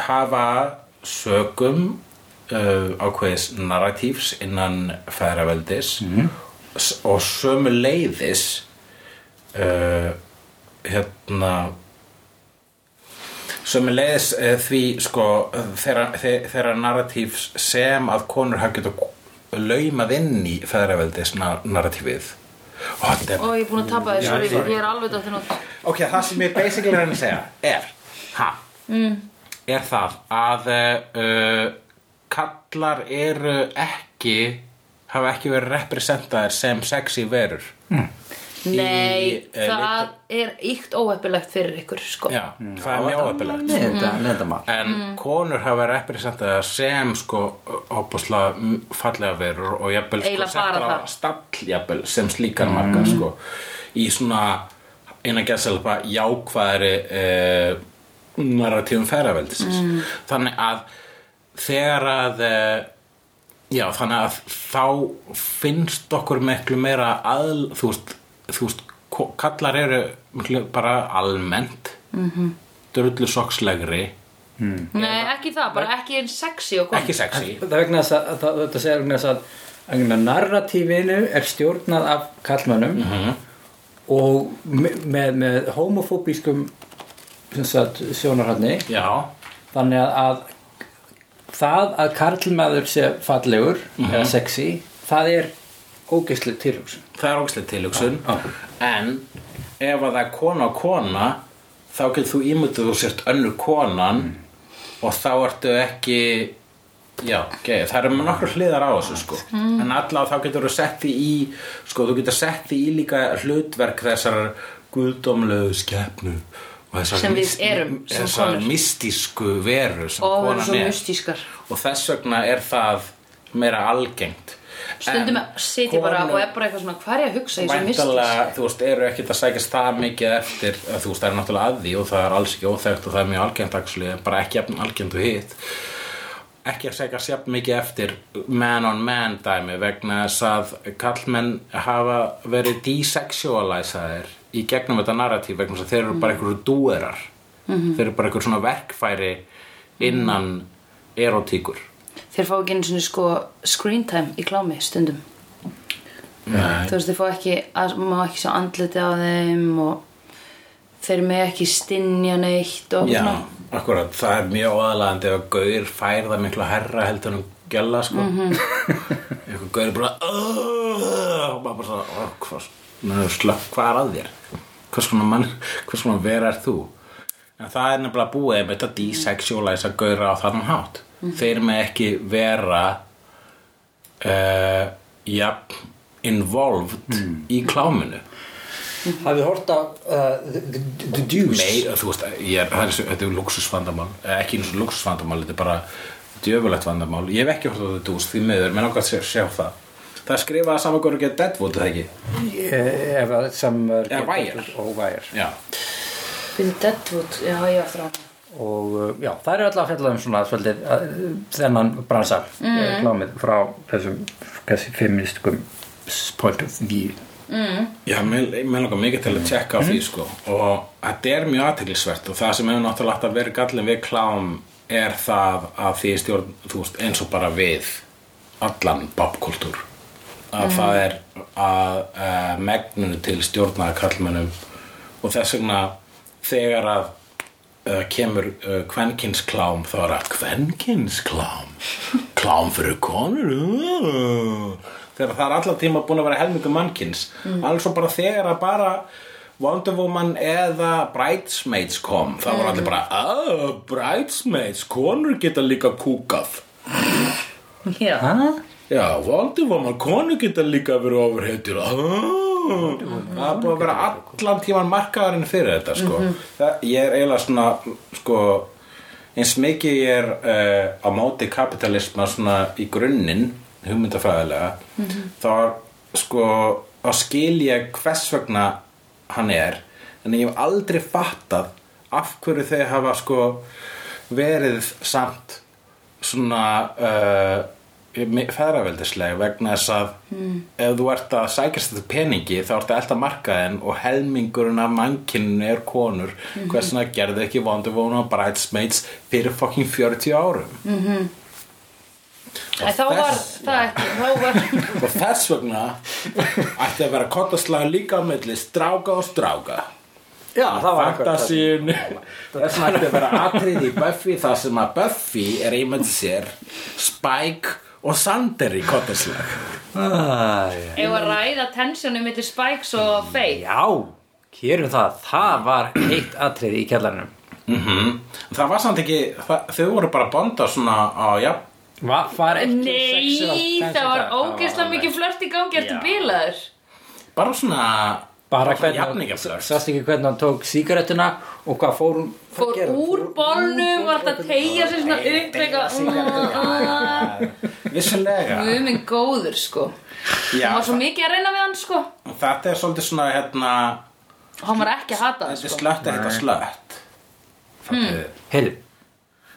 hafa sögum uh, ákveðis narratífs innan færaveldis mm. og sömu leiðis uh, hérna sem er leiðis því sko þeirra, þeirra, narratífs sem að konur hafa getur laumað inn í feðraveldis narratífið og er Ó, ég er búin að tapa Já, sorry, sorry. ég er alveg dottin út ok, það sem ég basically er að segja er ha, mm. er það að uh, kallar eru ekki hafa ekki verið representaðir sem sexy verur Nei, eh, það er ykt óheppilegt fyrir ykkur, sko. Já, það er mjög er lendamál En konur hafa verið representaðar sem sko opuslega fallega verur og jafnvel sko Eiginlega bara settar á það. stall jafnvel sem slíkar margar sko. Í svona innan gæðselpa jákvæðari eh, narratífum ferðaveldisins mm. þannig að þegar að eh, já þannig að þá finnst okkur miklu meira að þú veist, þú veist kallar eru bara almennt mm -hmm. drullu sokslegri Nei, ekki það, bara ekki eins sexy og kom ekki sexy. Það vegna þess að, að þetta segir vegna þess að, að narratífinu er stjórnað af kallmönnum og me- með, með homofóbískum já, þannig að, að það að karlmaður sé fallegur eða sexy, það er ógeðslega tilhugsun það er ógæslega tilhugsun. Já. en ef að það er kona og kona þá getur þú ímynduð þú sért önnur konan og þá ertu ekki já, okay. það eru með nokkur hliðar á þessu sko. en allavega þá getur þú sett því í sko, þú getur sett því í líka hlutverk þessar guðdómlegu skepnu og þessar Sem við erum sem þessar mystísku veru sem Og er. og þess vegna er það meira algengt Stundum sitja bara og er bara eitthvað svona Hvað er ég að hugsa? Í svo mystís? Væntalega, þú veist, eru ekkert að sækjast það mikið eftir, þú veist, það er náttúrulega að því og það er alls ekki óþekkt og það er mjög actually, en bara ekki algengt og hitt. Ekki að sækjast jafn mikið eftir man on man dæmi vegna þess að kallmenn hafa verið desexualizaðir í gegnum þetta narratíf vegna þess að þeir eru bara einhverju dúerar. Þeir eru bara einhver svona verkfæri innan erotíkur Þeir fá ekki einu svona sko screen time í klámi stundum. Nei. Þú veist, þeir fá ekki má ekki sjá andliti á þeim og þeir með ekki stinja neitt og Já, akkurat, það er mjög óaðalagandi ef að gaur fær það miklu herra heldur en gæla sko. Eitthvað gaur er bara "Ugh", og maður bara svona "Ó, hvað, slökk, hvað er að þér. Hvers konar mann, hvers konar vera er þú? En það er nefnilega búið með þetta desexualize að gaura á þannig hátt þeir með ekki vera uh, jafn involved í kláminu. Hafið hort á uh, the, the, the Deuce? Nei, þú veist, ég þetta er luxusvandamál Eh, ekki eins og luxusvandamál, þetta er bara djöfulegt vandamál, ég hef ekki hort á þetta dús því miður, menn ákvæmt sér sjá það. Það er skrifað að saman góður geta Deadwood, það ekki? Ef að Summer Eða Wire. og Wire. Já, Fyrir Deadwood, já, ég eftir á og uh, já, það eru alltaf að fjalla um svona svolítið uh, þennan bransa. Mm. klámið frá þessum kannski feministikum point of view. Já, mér, mér langar mikið til að tjekka á því sko. Og þetta er mjög aðteglisvert og það sem hefur náttúrulega alltaf verið gallin við klám er það að því stjórn, þú veist, eins og bara við allan bobkultúr að það er að uh, megnunu til stjórnaða kallmennum og þess vegna þegar að uh, kemur uh, kvenkinsklám þá er að kvenkinsklám klám fyrir konur? Þegar það er allan tíma búin að vera helmingu mannkins mm. alls og bara þegar að bara Wonder Woman eða Bridesmaids kom þá var allir bara oh, Bridesmaids, konur geta líka kúkað. Já. Já, Wonder Woman, konur geta líka verið ofurheitir oh, Það er búið að vera allan tíman markaðarinn fyrir þetta sko. það, Ég er eiginlega svona sko, eins mikið ég er uh, á móti kapitalisma svona í grunninn hugmyndafræðilega þá er sko þá skil ég hvers vegna hann er en ég hef aldrei fattað af hverju þau hafa sko verið samt svona uh, feðraveldisleg vegna þess að ef þú ert að sækjast þetta peningi þá ertu alltaf markaðin og helmingurinn af mannkyninu er konur. Hvers vegna gerðu ekki Wonder Woman og Bridesmaids fyrir fucking 40 árum? Æ, þá var það ekki, var og þess vegna ætti að vera kottaslag líka á milli stráka og stráka. Já, það var Fantasíun Þess vegna ætti að vera atrið í Buffy þar sem að Buffy er ímynd sér Spike og Sander í kottaslag Æ, Ef að ræða tensjónu millir Spikes og Faye Já, hérum það. Það var heitt atriði í kjallarnum. Mm Það var samt ekki það, þau voru bara bonda svona á já, Va, var Nei, það var ógeðslega mikið flört í gangi Ertu Já. bílaður? bara svona Bara hvernig. Sást ekki hvernig hann tók sígarettuna Og hvað fór hún Fór úr bólnum, var alltaf að tegja sig svona upp eitthvað Vissulega. Guð minn góður sko. Já, Hann var svo mikið að reyna við hann sko. Þetta er svolítið svona hérna Hann var ekki að hata það Þetta er sko. slött að þetta slött. Heyrðu,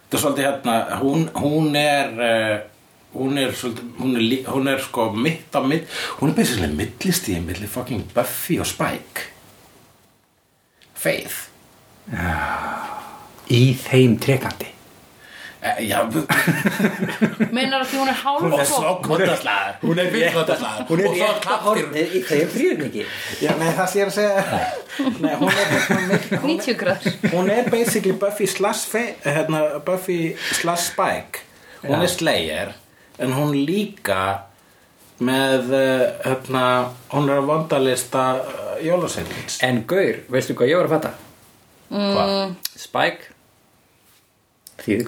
Þetta er svolítið hérna Hún, hún er uh, Hún er svolítið Hún er, lí- hún er sko mitt á mitt Hún er basically millistíð milli fucking Buffy og Spike. Faith. Í þeim trekandi Já, Meinar að því hún er hálf hún er svo kottaslaður Hún er fyrir er Og svo rétt að kraftir horni í þeim þrjúningi Já, nei, það sé ég að segja. Nei, hún er, hún er, 90 gráður. Hún er basically Buffy slash, Fe- hérna, Buffy slash Spike. Hún Já. er Slayer En hún líka með uh, hérna, hún er að vandalista uh, jólasveitins En Gaur, veistu hvað ég var að fatta? mm. Spike? Þýði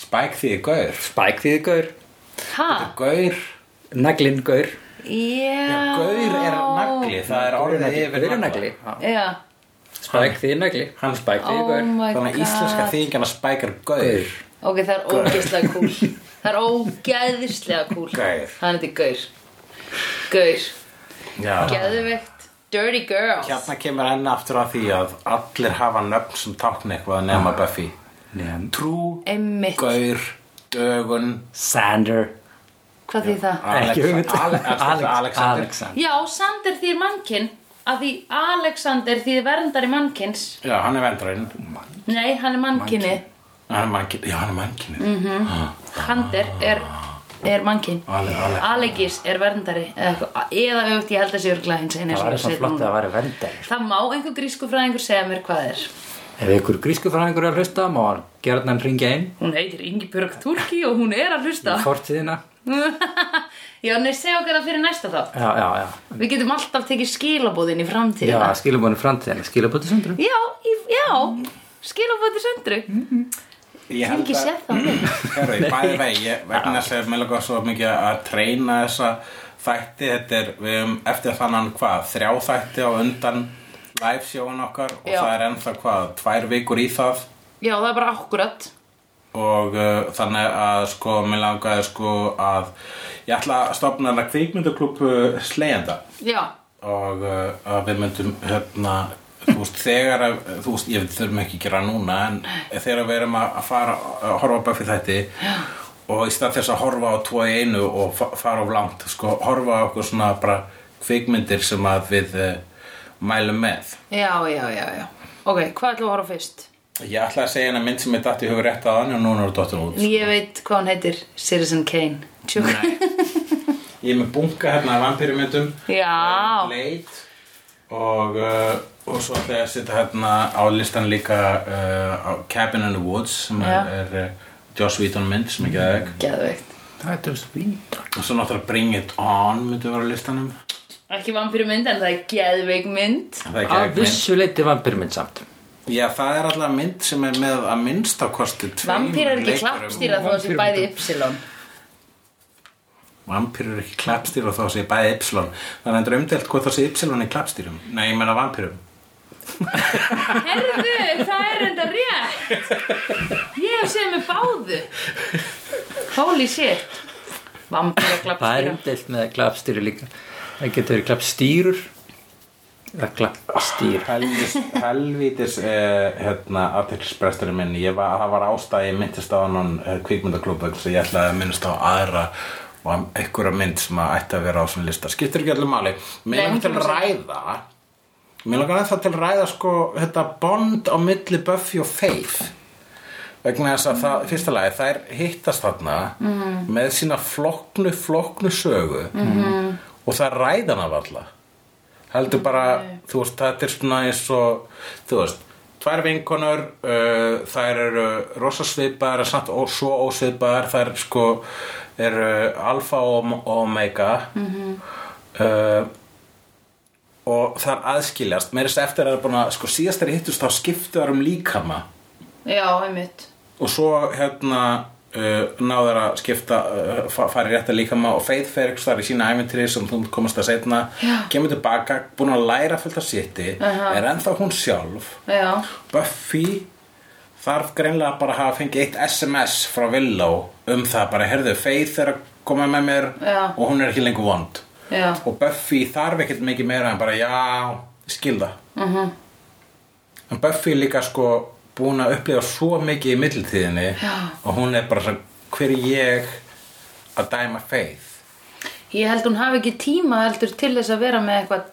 Spike því gaur. Spike þýði Gaur. Ha? Gaur, Naglinn Gaur. Já. Gaur er nagli Það er orðið yfir Gaur er nagli. Já. Spike þýði nagli. Hann- Spike þýði Oh Gaur my Þannig að íslenska Spike er gaur. Ok, það er ógeðslega cool Það er ógeðslega cool Gaur. Hann er gaur. Gaur. Já. Geðveikt. Dirty girls. Hérna kemur henni aftur að því að allir hafa nöfn sem tákna eitthvað nema Buffy. Nefn. Trú, Einmitt. Gaur, Dögun. Sander. Hvað því það? Alexander. Alexander. Já, Sander þýr mannkinn að því Alexander þýr verndari mannkins Já, hann er vendurinn Nei, hann er mannkinni Hann er mannkinn, já, hann er mannkinn Mm. mm. Hander er, er mannkinn Ale, ale. Alegis er verndari eða, eitthvað. eða auðvitað, ég held að sé örglega hins einu Það var svona flott að það væri verndari. Það má einhver grísku fræðingur segja mér hvað er Ef ykkur grísku fræðingur er að hlusta má hann gera hann ringja inn. Hún heitir Ingibjörg Turki og hún er að hlusta. Í fortíðina. Já, nei, segja okkur það fyrir næsta þá Já, já, já. Við getum alltaf tekið skilabóðin í Já, framtíðina skilabónu framtíðina, skilabóti sundrum Já, í, já. Skilabóti söndru Ég Ég hef ekki séð það mig Herru, í bæði vegi, ég- vegna þess að mér langar svo mikið að treyna þessa þætti, þetta er, við höfum eftir þannan hvað, þrjá þætti á undan live sjóun okkar og Já. það er ennþá hvað, tvær vikur í það? Já, það er bara akkurat og uh, þannig að sko, mér langaði sko að ég ætla að stopna hana kvikmyndaklúpu slegjenda Já, og uh, að við myndum hérna þú veist, þegar að, þú veist, ég þurfum ekki að gera núna en þegar við erum að fara að horfa á Buffy þetta og í stað þess að horfa á tvo í einu og fa- fara of langt, sko, horfa á okkur svona bara kvikmyndir sem að við uh, mælum með. Já, já, já, já. Ok, hvað ætlum við að horfa á fyrst? Ég ætla að segja hennar mynd sem ég datt í hugur rétt að hann og núna er dottin út Ég veit hvað hann heitir Citizen Kane. Tjók. Ég er með bunga hérna af vampýrumyndum Já. Blade. Og, uh, og svo ætla ég að setja hérna á listan líka uh, á Cabin in the Woods sem Já. er, er uh, Joss Whedon mynd sem ekki aðeig Geðveikt. Það er það svínt og svo náttúrulega Bring It On myndi vera á listanum Ekki vampíru mynd en það er geðveik mynd. Það er Að ekki mynd. vissu leiti vampirmynd samt. Já, það er alltaf mynd sem er með að minnst á kosti Vampíru er ekki klappstýra þó að sé bæði ypsilon Vampírur er ekki klappstýra og þá sé bæði ypsilon þannig að það er umdelt hvað þá sé ypsilon í klappstýrum. Nei, ég menna vampírum. Herðu, það er enda rétt. Ég hef séð með báðu. Holy shit. Vampíra Það er klappstýra. umdelt með klappstýri líka Það getur verið klappstýrur eða klappstýr Helvítis, helvítis eh, hérna, aðtilspresturinn minn. Ég var, það var ástæði, ég myndist á hann eh, kvikmyndaklúpa, þess að ég ætlaði að minnast á aðra og einhverja mynd sem að ætti að vera á svona lista, skiptir ekki allir máli. Mér langar til að 100%. ræða mér langar ennþá til að ræða sko þetta bond á milli Buffy og Faith. Vegna þess að það, fyrsta lagi, þær hittast þarna með sína flokknu, flokknu sögu. -hmm. Og það ræðan af alla heldur bara, þú veist, þetta er svona eins og, þú veist tvær vinkonur, uh, þær eru rosa svipaðar, samt og svo ósvipaðar, þær sko eru alfa og omega. Uh, og þar aðskiljast. Meira þess eftir að það er búin að, sko, síðast þegar hittust þá skiptu þar um líkama. Já, einmitt. Og svo hérna uh, náður að skipta uh, fa- fara í rétta líkama og Faith Ferriks þar í sína æventri sem þú komast að setna Já. kemur tilbaka, búin að læra fullt af sitti Aha. er ennþá hún sjálf Já, Buffy þarf greinlega bara að hafa fengið eitt SMS frá Willow um það bara, herðu, Faith er að koma með mér Já. og hún er ekki lengur vond og Buffy þarf ekkert mikið meira en bara, já, ég skil það Mhm. en Buffy líka sko búin að upplifa svo mikið í milltíðinni Já. og hún er bara svo, hver er ég að dæma Faith Ég held hún hafi ekki tíma heldur til þess að vera með eitthvað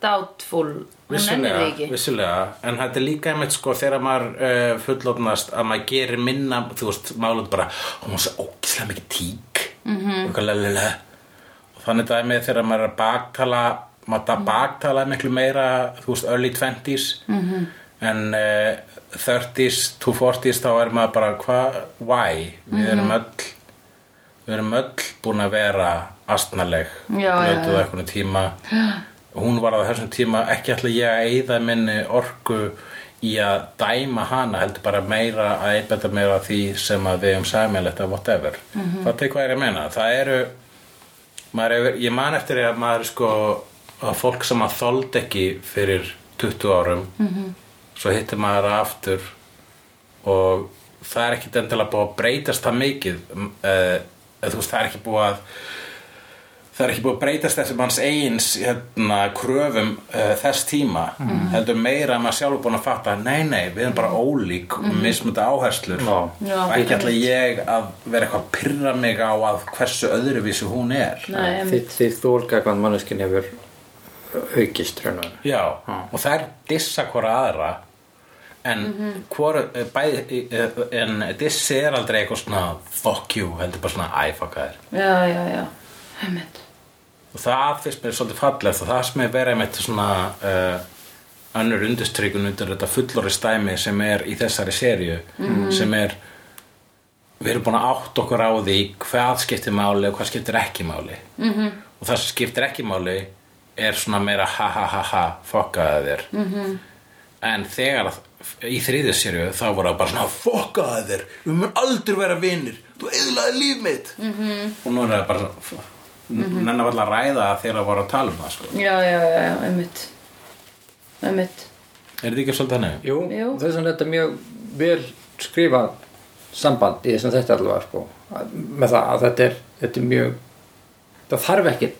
því ekki vissulega, en þetta er líka einmitt sko þegar maður uh, fullofnast að maður gerir minna, þú veist, málum bara hún var svo ógislega mikið tík mm -hmm. og þannig dæmið þegar maður er að baktala maður mm. baktala miklu meira þú veist, early 20s -hmm. en uh, 30s to 40s þá er maður bara hvað, why, við erum öll við erum öll búin að vera astnaleg. Blötuð eitthvað tíma. Hún var á þessum tíma ekki ætla ég að eyða minni orku í að dæma hana heldur bara meira að einbetta meira því sem að við um sæmilegt að whatever. Mm -hmm. það tekur hvað er að meina? Það eru er, ég man eftir að maður sko að fólk sem að þold ekki fyrir 20 árum -hmm. Svo hittir maður aftur og það er ekki endilega búið að breytast það mikið uh, þú veist það er ekki búið að það er ekki búið að breytast þessum hans eigins hérna, kröfum uh, þess tíma heldur meira að maður sjálfur búin að fatta nei, nei, við erum bara ólík og mismundi áherslur Já. Já. og ekki ætla ég að vera eitthvað að pyrra mig á að hversu öðruvísi hún er Nei. Þitt, þitt þólgagvann manneskinn hefur aukist raun og veru. Já, og það er dissa hvora aðra en mm eh, bæði, eh, en dissi er aldrei eitthvað svona fuck you, heldur bara svona æ, fuck það er Já, já, já. Einmitt. Og það finnst mér svolítið fallegt og það sem er verið með svona uh, önnur undirstrykun undir þetta fullori stæmi sem er í þessari serju sem er við erum búin að átt okkur á því hvað skiptir máli og hvað skiptir ekki máli. -hmm. og það sem skiptir ekki máli er svona meira ha ha ha ha fokkaði þér. -hmm. En þegar að- í þriðju serju þá voru það bara svona fokkaði þér, við mun aldrei vera vinir þú eðlaði líf mitt -hmm. og nú er það bara svona mm -hmm. nennar var að ræða þegar það voru að tala um það sko. Já, já, já, já, einmitt Einmitt er þetta ekki svolítið þannig? Jú, Jú. þess að þetta er mjög vel skrifað samband í þessum þetta allavega sko, að- með það að þetta er, þetta er mjög það þarf ekki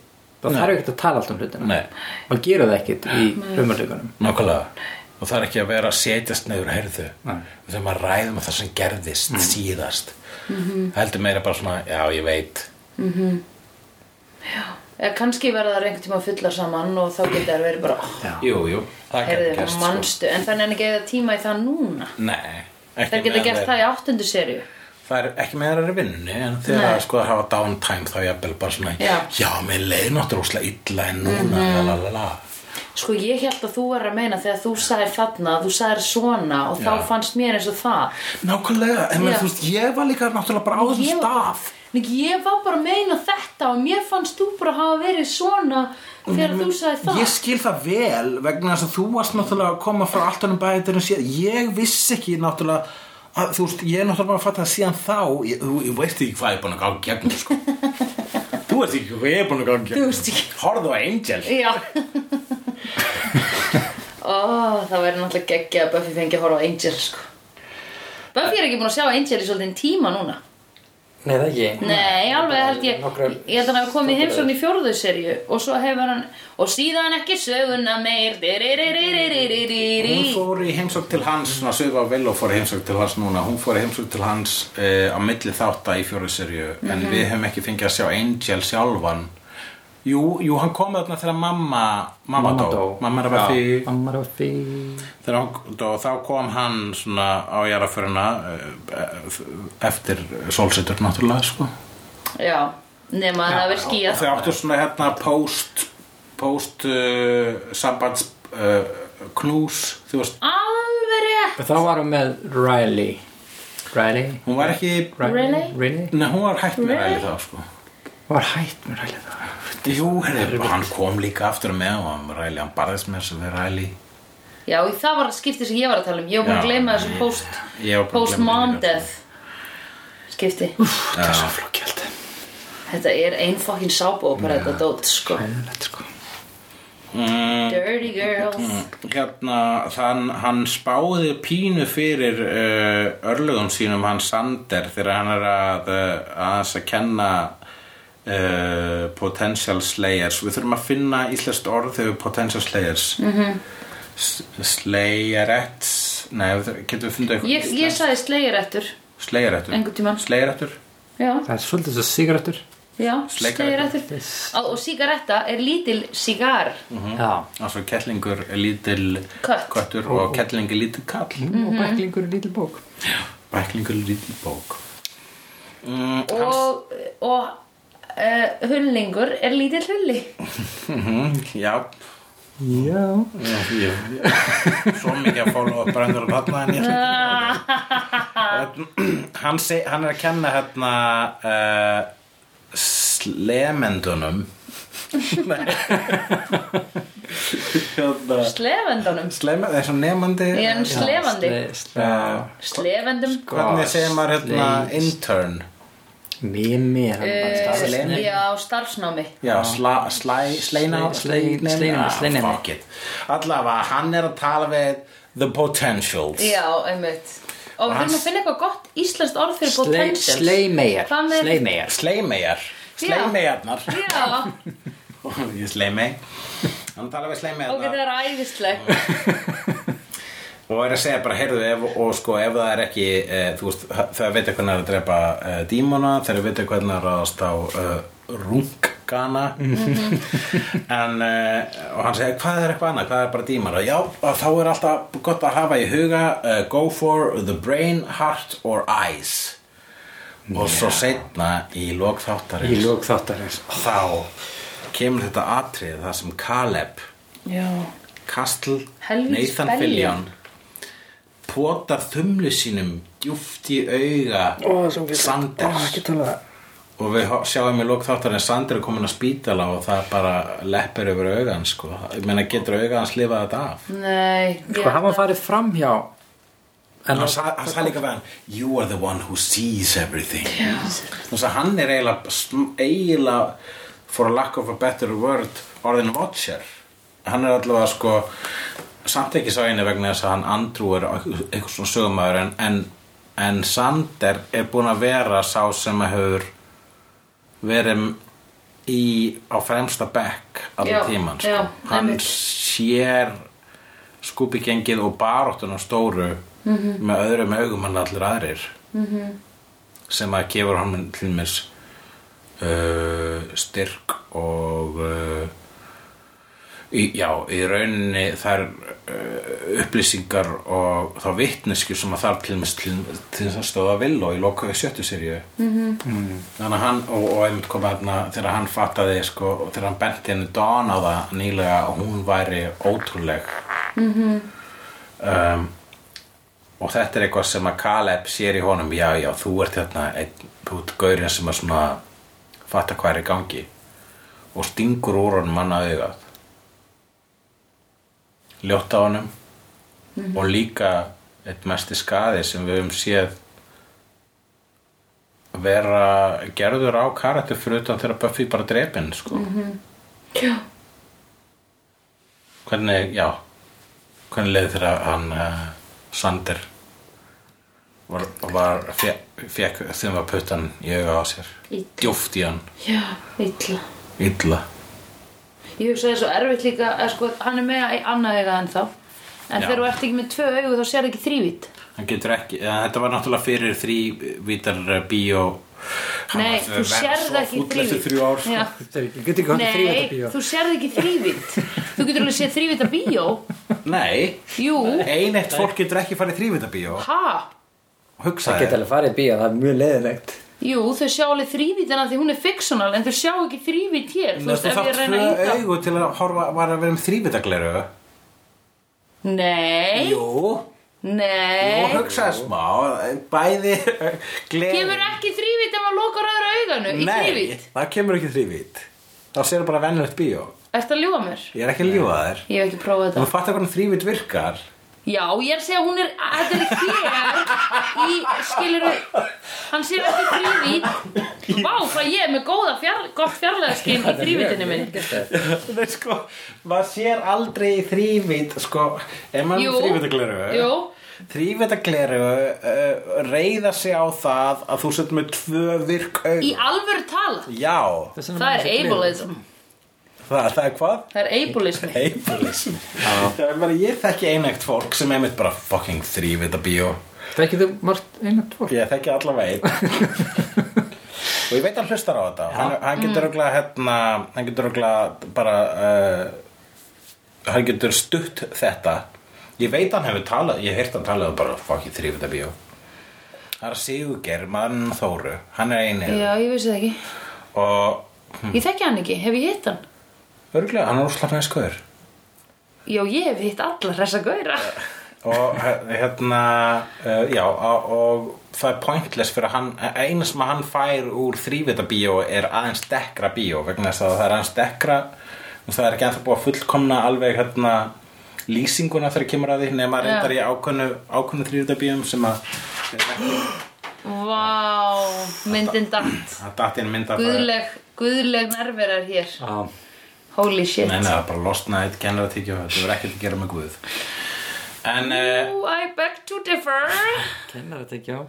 það Nei. þarf ekki að tala allt um hlutina Nei. maður gera það ekkit í raunveruleikunum Nákvæmlega og það er ekki að vera að setjast neður heyrðu Nei. við þurfum að ræðum það sem gerðist síðast heldur meira bara svona, já ég veit Eða kannski verða það tíma að fylla saman og þá getur það verið bara, oh, Já. jú, jú, það getur gerst sko. manstu, en þannig er ekki eða tíma í það núna. nei, Það geta meðan gert það í áttundu serju. það er ekki með þeirra vinnu en þegar að sko að hafa downtime þá jafnvel bara svona, Já. já, mér leið náttúrulega illa en núna, la la la la Sko ég held að þú er að meina þegar þú sagðir þarna, þú sagðir svona og þá fannst mér eins og það. nákvæmlega, en Já. þú veist, ég var líka náttúrulega bara á þessum Ég- stað Nei, Ég var bara að meina þetta og mér fannst þú bara hafa verið svona þegar þú sagði það. Ég skil það vel vegna þess að þú varst náttúrulega að koma frá allt annum bæðir ég vissi ekki náttúrulega að þú veist, ég er náttúrulega bara að fatta að síðan þá ég, ég veist ekki hvað ég er búin að gá gegnum sko. þú veist ekki hvað ég er búin að gá Þú veist ekki. Horfðu á Angel Já. Ó, það verður náttúrulega geggja að Buffy fengi að horfa á Angel, sko. Buffy er ekki búin að sjá Angel í svolítið tíma núna. Nei, það ekki. Nei, alveg held ég. Nokkrar- Ég held að hann hafi komið í heimsókn í fjórðu serju og svo hefur hann og síðan ekki söguna meir. Hún Diririririririri. fór í heimsók til hans svona Suðva Villó fór í heimsók til hans núna. Hún fór í heimsók til hans uh, á milli þátta í fjóru serju en Mhm. við hefum ekki fengið að sjá Angel sjálfan Jú, jú, hann kom þarna þegar mamma mamma, dó, mamma er að vera því Mamma er að því þegar hann dó, þá kom hann svona á jarðaföruna eftir sólsetur náttúrulega sko. Já, nema að það verður og skíjað þau áttu svona hérna post post uh, sambands uh, knús þú veist, Alveg rétt. Þá var hún með Riley. Riley? Hún var ekki Really? Riley? Nei, hún var hætt með ræli þá sko. Var hætt með Riley þá Jú, herri, hann kom líka aftur með og hann ræli, hann barðist með þessu við ræli Já, það var skipti sem ég var að tala um. Ég var búin að gleyma þessu ég- post ég að Post mom death Skipti. Það er svo flokkjald Þetta er ein fokkin sábópera þetta dót sko. Hæðilegt sko. Mm, Dirty girls. Hérna, þann, hann spáði pínu fyrir uh, örlugum sínum hann Sander þegar hann er að uh, aðeins að kenna uh, potential slayers. Við þurfum að finna íslenskt orð þegar potential slayers. Mm -hmm. Slayerets. Nei, getum við fundið eitthvað Ég, ég sagði tímann. Slayerrettur Já, Það er svolítið svo sigarettur já, Og, og sígaretta er lítil sigar. Já. Altså kettlingur er lítil Kött. köttur og kettling er lítil kall. Og bæklingur er lítil bók. Bæklingur er lítil bók. Mm, hans, Og, og uh, hullingur er lítil hulli. Mm, Já. Já. Já, ég, ég, svo mikið að follow up brendur og þarna en ég hann, seg, hann er að kenna hérna uh, slemendunum Nei hérna Slefendunum Slema, það er svo nefandi slefandi Sle- Slefendum Hvernig segir maður hérna intern Mimi hann bara uh, starfsnemi. Já, starfsnámi. Já, sla, slæ, sleina Slei- sleinemi, Ah, sleinemi. fuck it. Allavega, hann er að tala við The Potentials. Já, einmitt. Og við þurfum að finna eitthvað gott íslenskt orð fyrir Slei- potential Sleimeyer Hvað með- Sleimeyer Sleimejar Sleimejarnar Já, Ég sleimei Hann tala við ok, það er æðisleg Og er að segja bara, heyrðu, ef, og sko, ef það er ekki e, Þú veist, það veit hvernig er að drepa e, dímona Þeir veit hvernig er að ráðast á e, rungana En, e, og hann segir, hvað er eitthvað annað, hvað er bara dímona Já, þá er alltaf gott að hafa í huga e, Go for the brain, heart or eyes. Og svo setna í lok þáttarins. Í lók þáttarins. Þá kemur þetta atrið það sem Caleb Já. Helvítis Nathan. Fillion potar þumlu sínum djúft í auga Sanders. Tala. Og við sjáum í lók þáttar en Sander er komin að spítala og það bara leppir yfir augan sko. ég meina getur auga hans lifað þetta af? Nei Sko, hann var farið fram hjá en hann sa- hann sagði líka hann you are the one who sees everything. Þannig að hann er eiginlega eiginlega for a lack of a better word orðin watcher hann er allavega sko samt ekki sá einu vegna þess að hann Andrew er eitthvað svona sögumæður en, en, en Sander er búin að vera sá sem hefur verið í á fremsta bekk allan tíman sko. já, hann einmitt. sér Scooby gengið og baróttuna stóru með öðrum augum en allir aðrir -hmm. sem að gefur hann til mér uh, styrk og uh, í, já, í rauninni þær uh, upplýsingar og þá vitnesku sem að þar til þess að stóða Villó í lokaði sjöttu seríu. -hmm. þannig að hann og, og einmitt kom hérna þegar hann fattaði sko, og þegar hann benti henni Dawn á það nýlega að hún væri ótrúleg. Um, og þetta er eitthvað sem að Caleb sér í honum. Já já þú ert hérna einn út gaurinn sem að svona fatta hvað er í gangi og stingur úr honum manna augað ljótt á honum. Og líka eitt mesti skaði sem við höfum séð vera gerður á karakter fyrir utan þegar Buffy bara drepin sko. Já. hvernig, já hvernig leiði þegar hann uh, Sander var, var fekk, þeim var puttan í auga á sér? Djúft í hann, Já, illa. illa Ég hugsaði svo erfitt líka að sko, hann er með annað eiga en þá. En Já. þegar þú ert ekki með tvö augu þá sér ekki þrývít. hann getur ekki, ja, þetta var náttúrulega fyrir þrývítar bíó Hann Nei, þú sérð ekki er getur þrývæta Nei, bíó þú sérð ekki þrývít. Þú getur alveg séð þrývíta bíó. nei, Jú. ein eitt fólk getur ekki farið þrývítar bíó Ha? hugsa Það geta þér alveg farið í bíó, það er mjög leiðilegt Jú, þau sjá alveg þrývítina því hún er fictional en þau sjá ekki þrývít hér. Þú ef þarf ég reyna tvö að ýta- augu til að horfa var að vera um þrývitagleru Nei, Jú nei. hugsaði smá bæði gleði Kemur ekki þrývít ef maður lokar öðru auganu í Nei, þrývít. það kemur ekki þrývít þá sér bara venjulegt bíó Ertu að ljúga mér? ég er ekki að ljúga þér Ég hef ekki prófað þetta. Já, ég er að segja að hún er, þetta er hér í, skilur hann sér ekki þrývít. Vá, hvað ég er með góða fjár, gott fjarlæðaskinn í þrývítinu minn. Nei, sko, maður sér aldrei þrývít sko, ef maður er þrývitagleru jú. þrývitagleru uh, reyða sig á það að þú setur með tvö virk aug Í alvöru tala. já, Það er ableism. Það, það er hvað? Það er ableism. Ableism. Það er bara, ég þekki einægt fólk sem einmitt bara fucking þrývita bíó. Það ekki þú margt einat fólk? Ég þekki allavega einn Og ég veit hann hlustar á þetta. Hann, hann getur örugglega hérna Hann getur örugglega bara uh, Hann getur stutt þetta. Ég veit hann hefur talað Ég hef heyrt hann talað um bara fucking þrývita bíó. Það er Sigurger, mann Þóru. Hann er einið Já, ég vissi það ekki. Og Ég þekki hann ekki, hef ég hitt hann? Örgulega, hann er úrslafnaði skoður Já, ég hef hitt allar þessa gauðra. og he- hérna uh, já og, og það er pointless fyrir hann eina sem hann fær úr þrývita bíó er aðeins dekkra bíó vegna þess að það er aðeins dekkra og það er ekki ennþá búið að fullkomna alveg hérna lýsinguna þegar kemur að því nema Já. reyndar í ákveðnu, ákveðnu þrývita bíóum sem að Vá, myndin datt. það datt inn mynd af Guðleg, guðleg nærverar hér. Já, Holy shit. Nei, nei, það er bara losnaði eitt kennaratíkjó þetta verður ekkert að gera með Guð en uh, Oh, I beg to differ. kennar þetta ekki á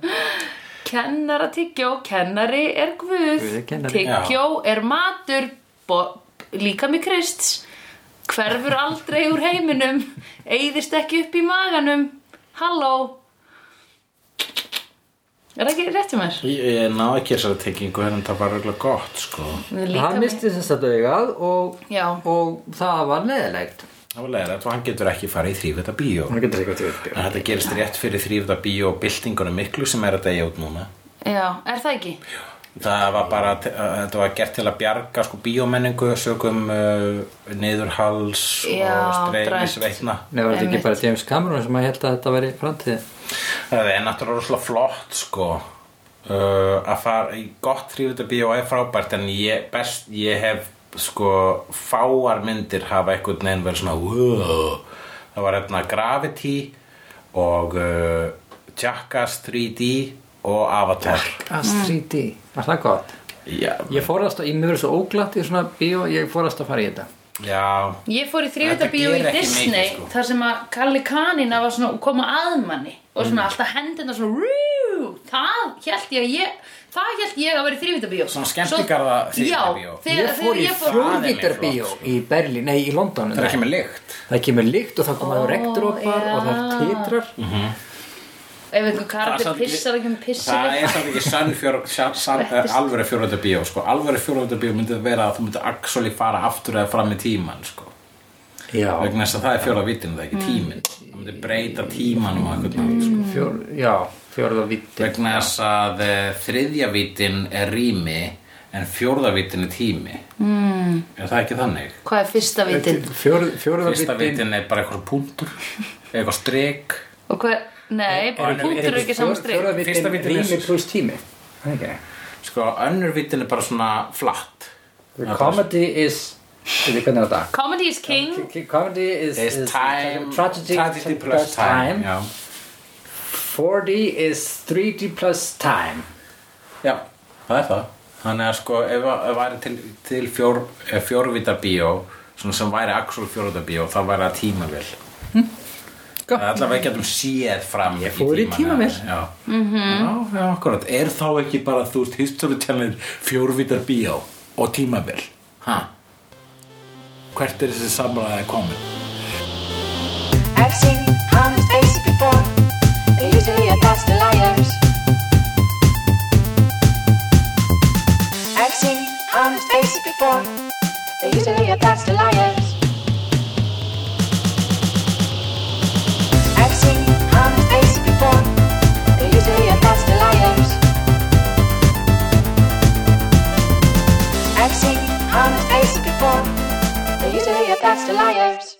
Kennara tyggjó, kennari er guð. Guð er kennari. Tyggjó er matur, bo, líka með krists. Hverfur aldrei úr heiminum, eyðist ekki upp í maganum. Halló. Er það ekki rétt hjá mér? ég, ég ná ekki þessari tengingu en það var reglulega gott sko Hann misti þess að augað og, Já. og það var leiðilegt það var leiðilegt og hann getur ekki farið í þrývita bíó Hann getur ekki að En þetta gerist rétt fyrir þrýfða bíó og byltingunum miklu sem er að degja út núna. Já, er það ekki? Það var bara, þetta var gert til að bjarga sko bíómenningu, sögum uh, niðurhals Já, og streymisveitna. Nei, var þetta ekki bara James Cameron sem að held að þetta væri framtíð Það er náttúrulega rosalega flott sko. Uh, að fara í gott þrýfða bíó er frábært en ég, best, ég hef sko fáar myndir hafa einhvern veginn verið svona wow. það var hérna Gravity og uh, Jackass 3D og Avatar. Gas 3D, var það gott? Já, Ég fórast að, ég mér verið svo óglatt í svona bíó, ég fórast að fara í þetta já. Ég fór í bíó í Disney mikið, sko. þar sem að Kalli Kanina var svona að koma að manni og svona alltaf hendina svona rú, það held ég að ég Það held ég að vera þrývítabíó Svona skemmtigarða þrívítabíó. Já, þegar, Ég fór í fór fjórvítarbíó í Berlín, nei í London Það er ekki með lykt. Það kemur lykt og það koma Ó, regndrópar og það titrar Ef einhver karakter pissar ekki um pissar Það er samt ekki sann fjór, sann, sann, alvöru fjórvölda sko. alvöru fjórvölda myndi vera að þú myndi actually fara aftur eða fram í tíman sko. Já, vegna þess að það er fjóra vitinu, það er ekki tíminn það myndi breyta tímanum á einhvern veginn sko. fjór, já fjórða víti vegna þess að eh, þriðja vitin er rými en fjórða vitin er tími mm. er það ekki þannig? Hvað er fyrsta fjórða fyrsta vítin vitin er bara eitthvað punktur eitthvað strik Og hvað, nei, punktur er ekki saman strik. Fyrsta vítin vitinn er- rými pluss tími. Er ekki. Sko, önnur vitin er bara svona flatt. The comedy is? Comedy is king. K- Comedy is, is time. tragedy, tragedy plus time já, 40 is 3D plus time. Já það er það. Þannig að sko ef það væri til, til fjór, eh, fjórvítar bíó sem væri actual fjórvítar bíó þá væri það tímavél Það sko. allavega ekki að þú séð fram ég fór í tímavel mm -hmm. já, já, er þá ekki bara þú veist history channel fjórvítar bíó og tímavel ha. hvert er þessi samræði komin? I've seen honest faces before. They're usually a past liars I've seen honest faces before. They're usually a past liars for. But you say your back's to liars.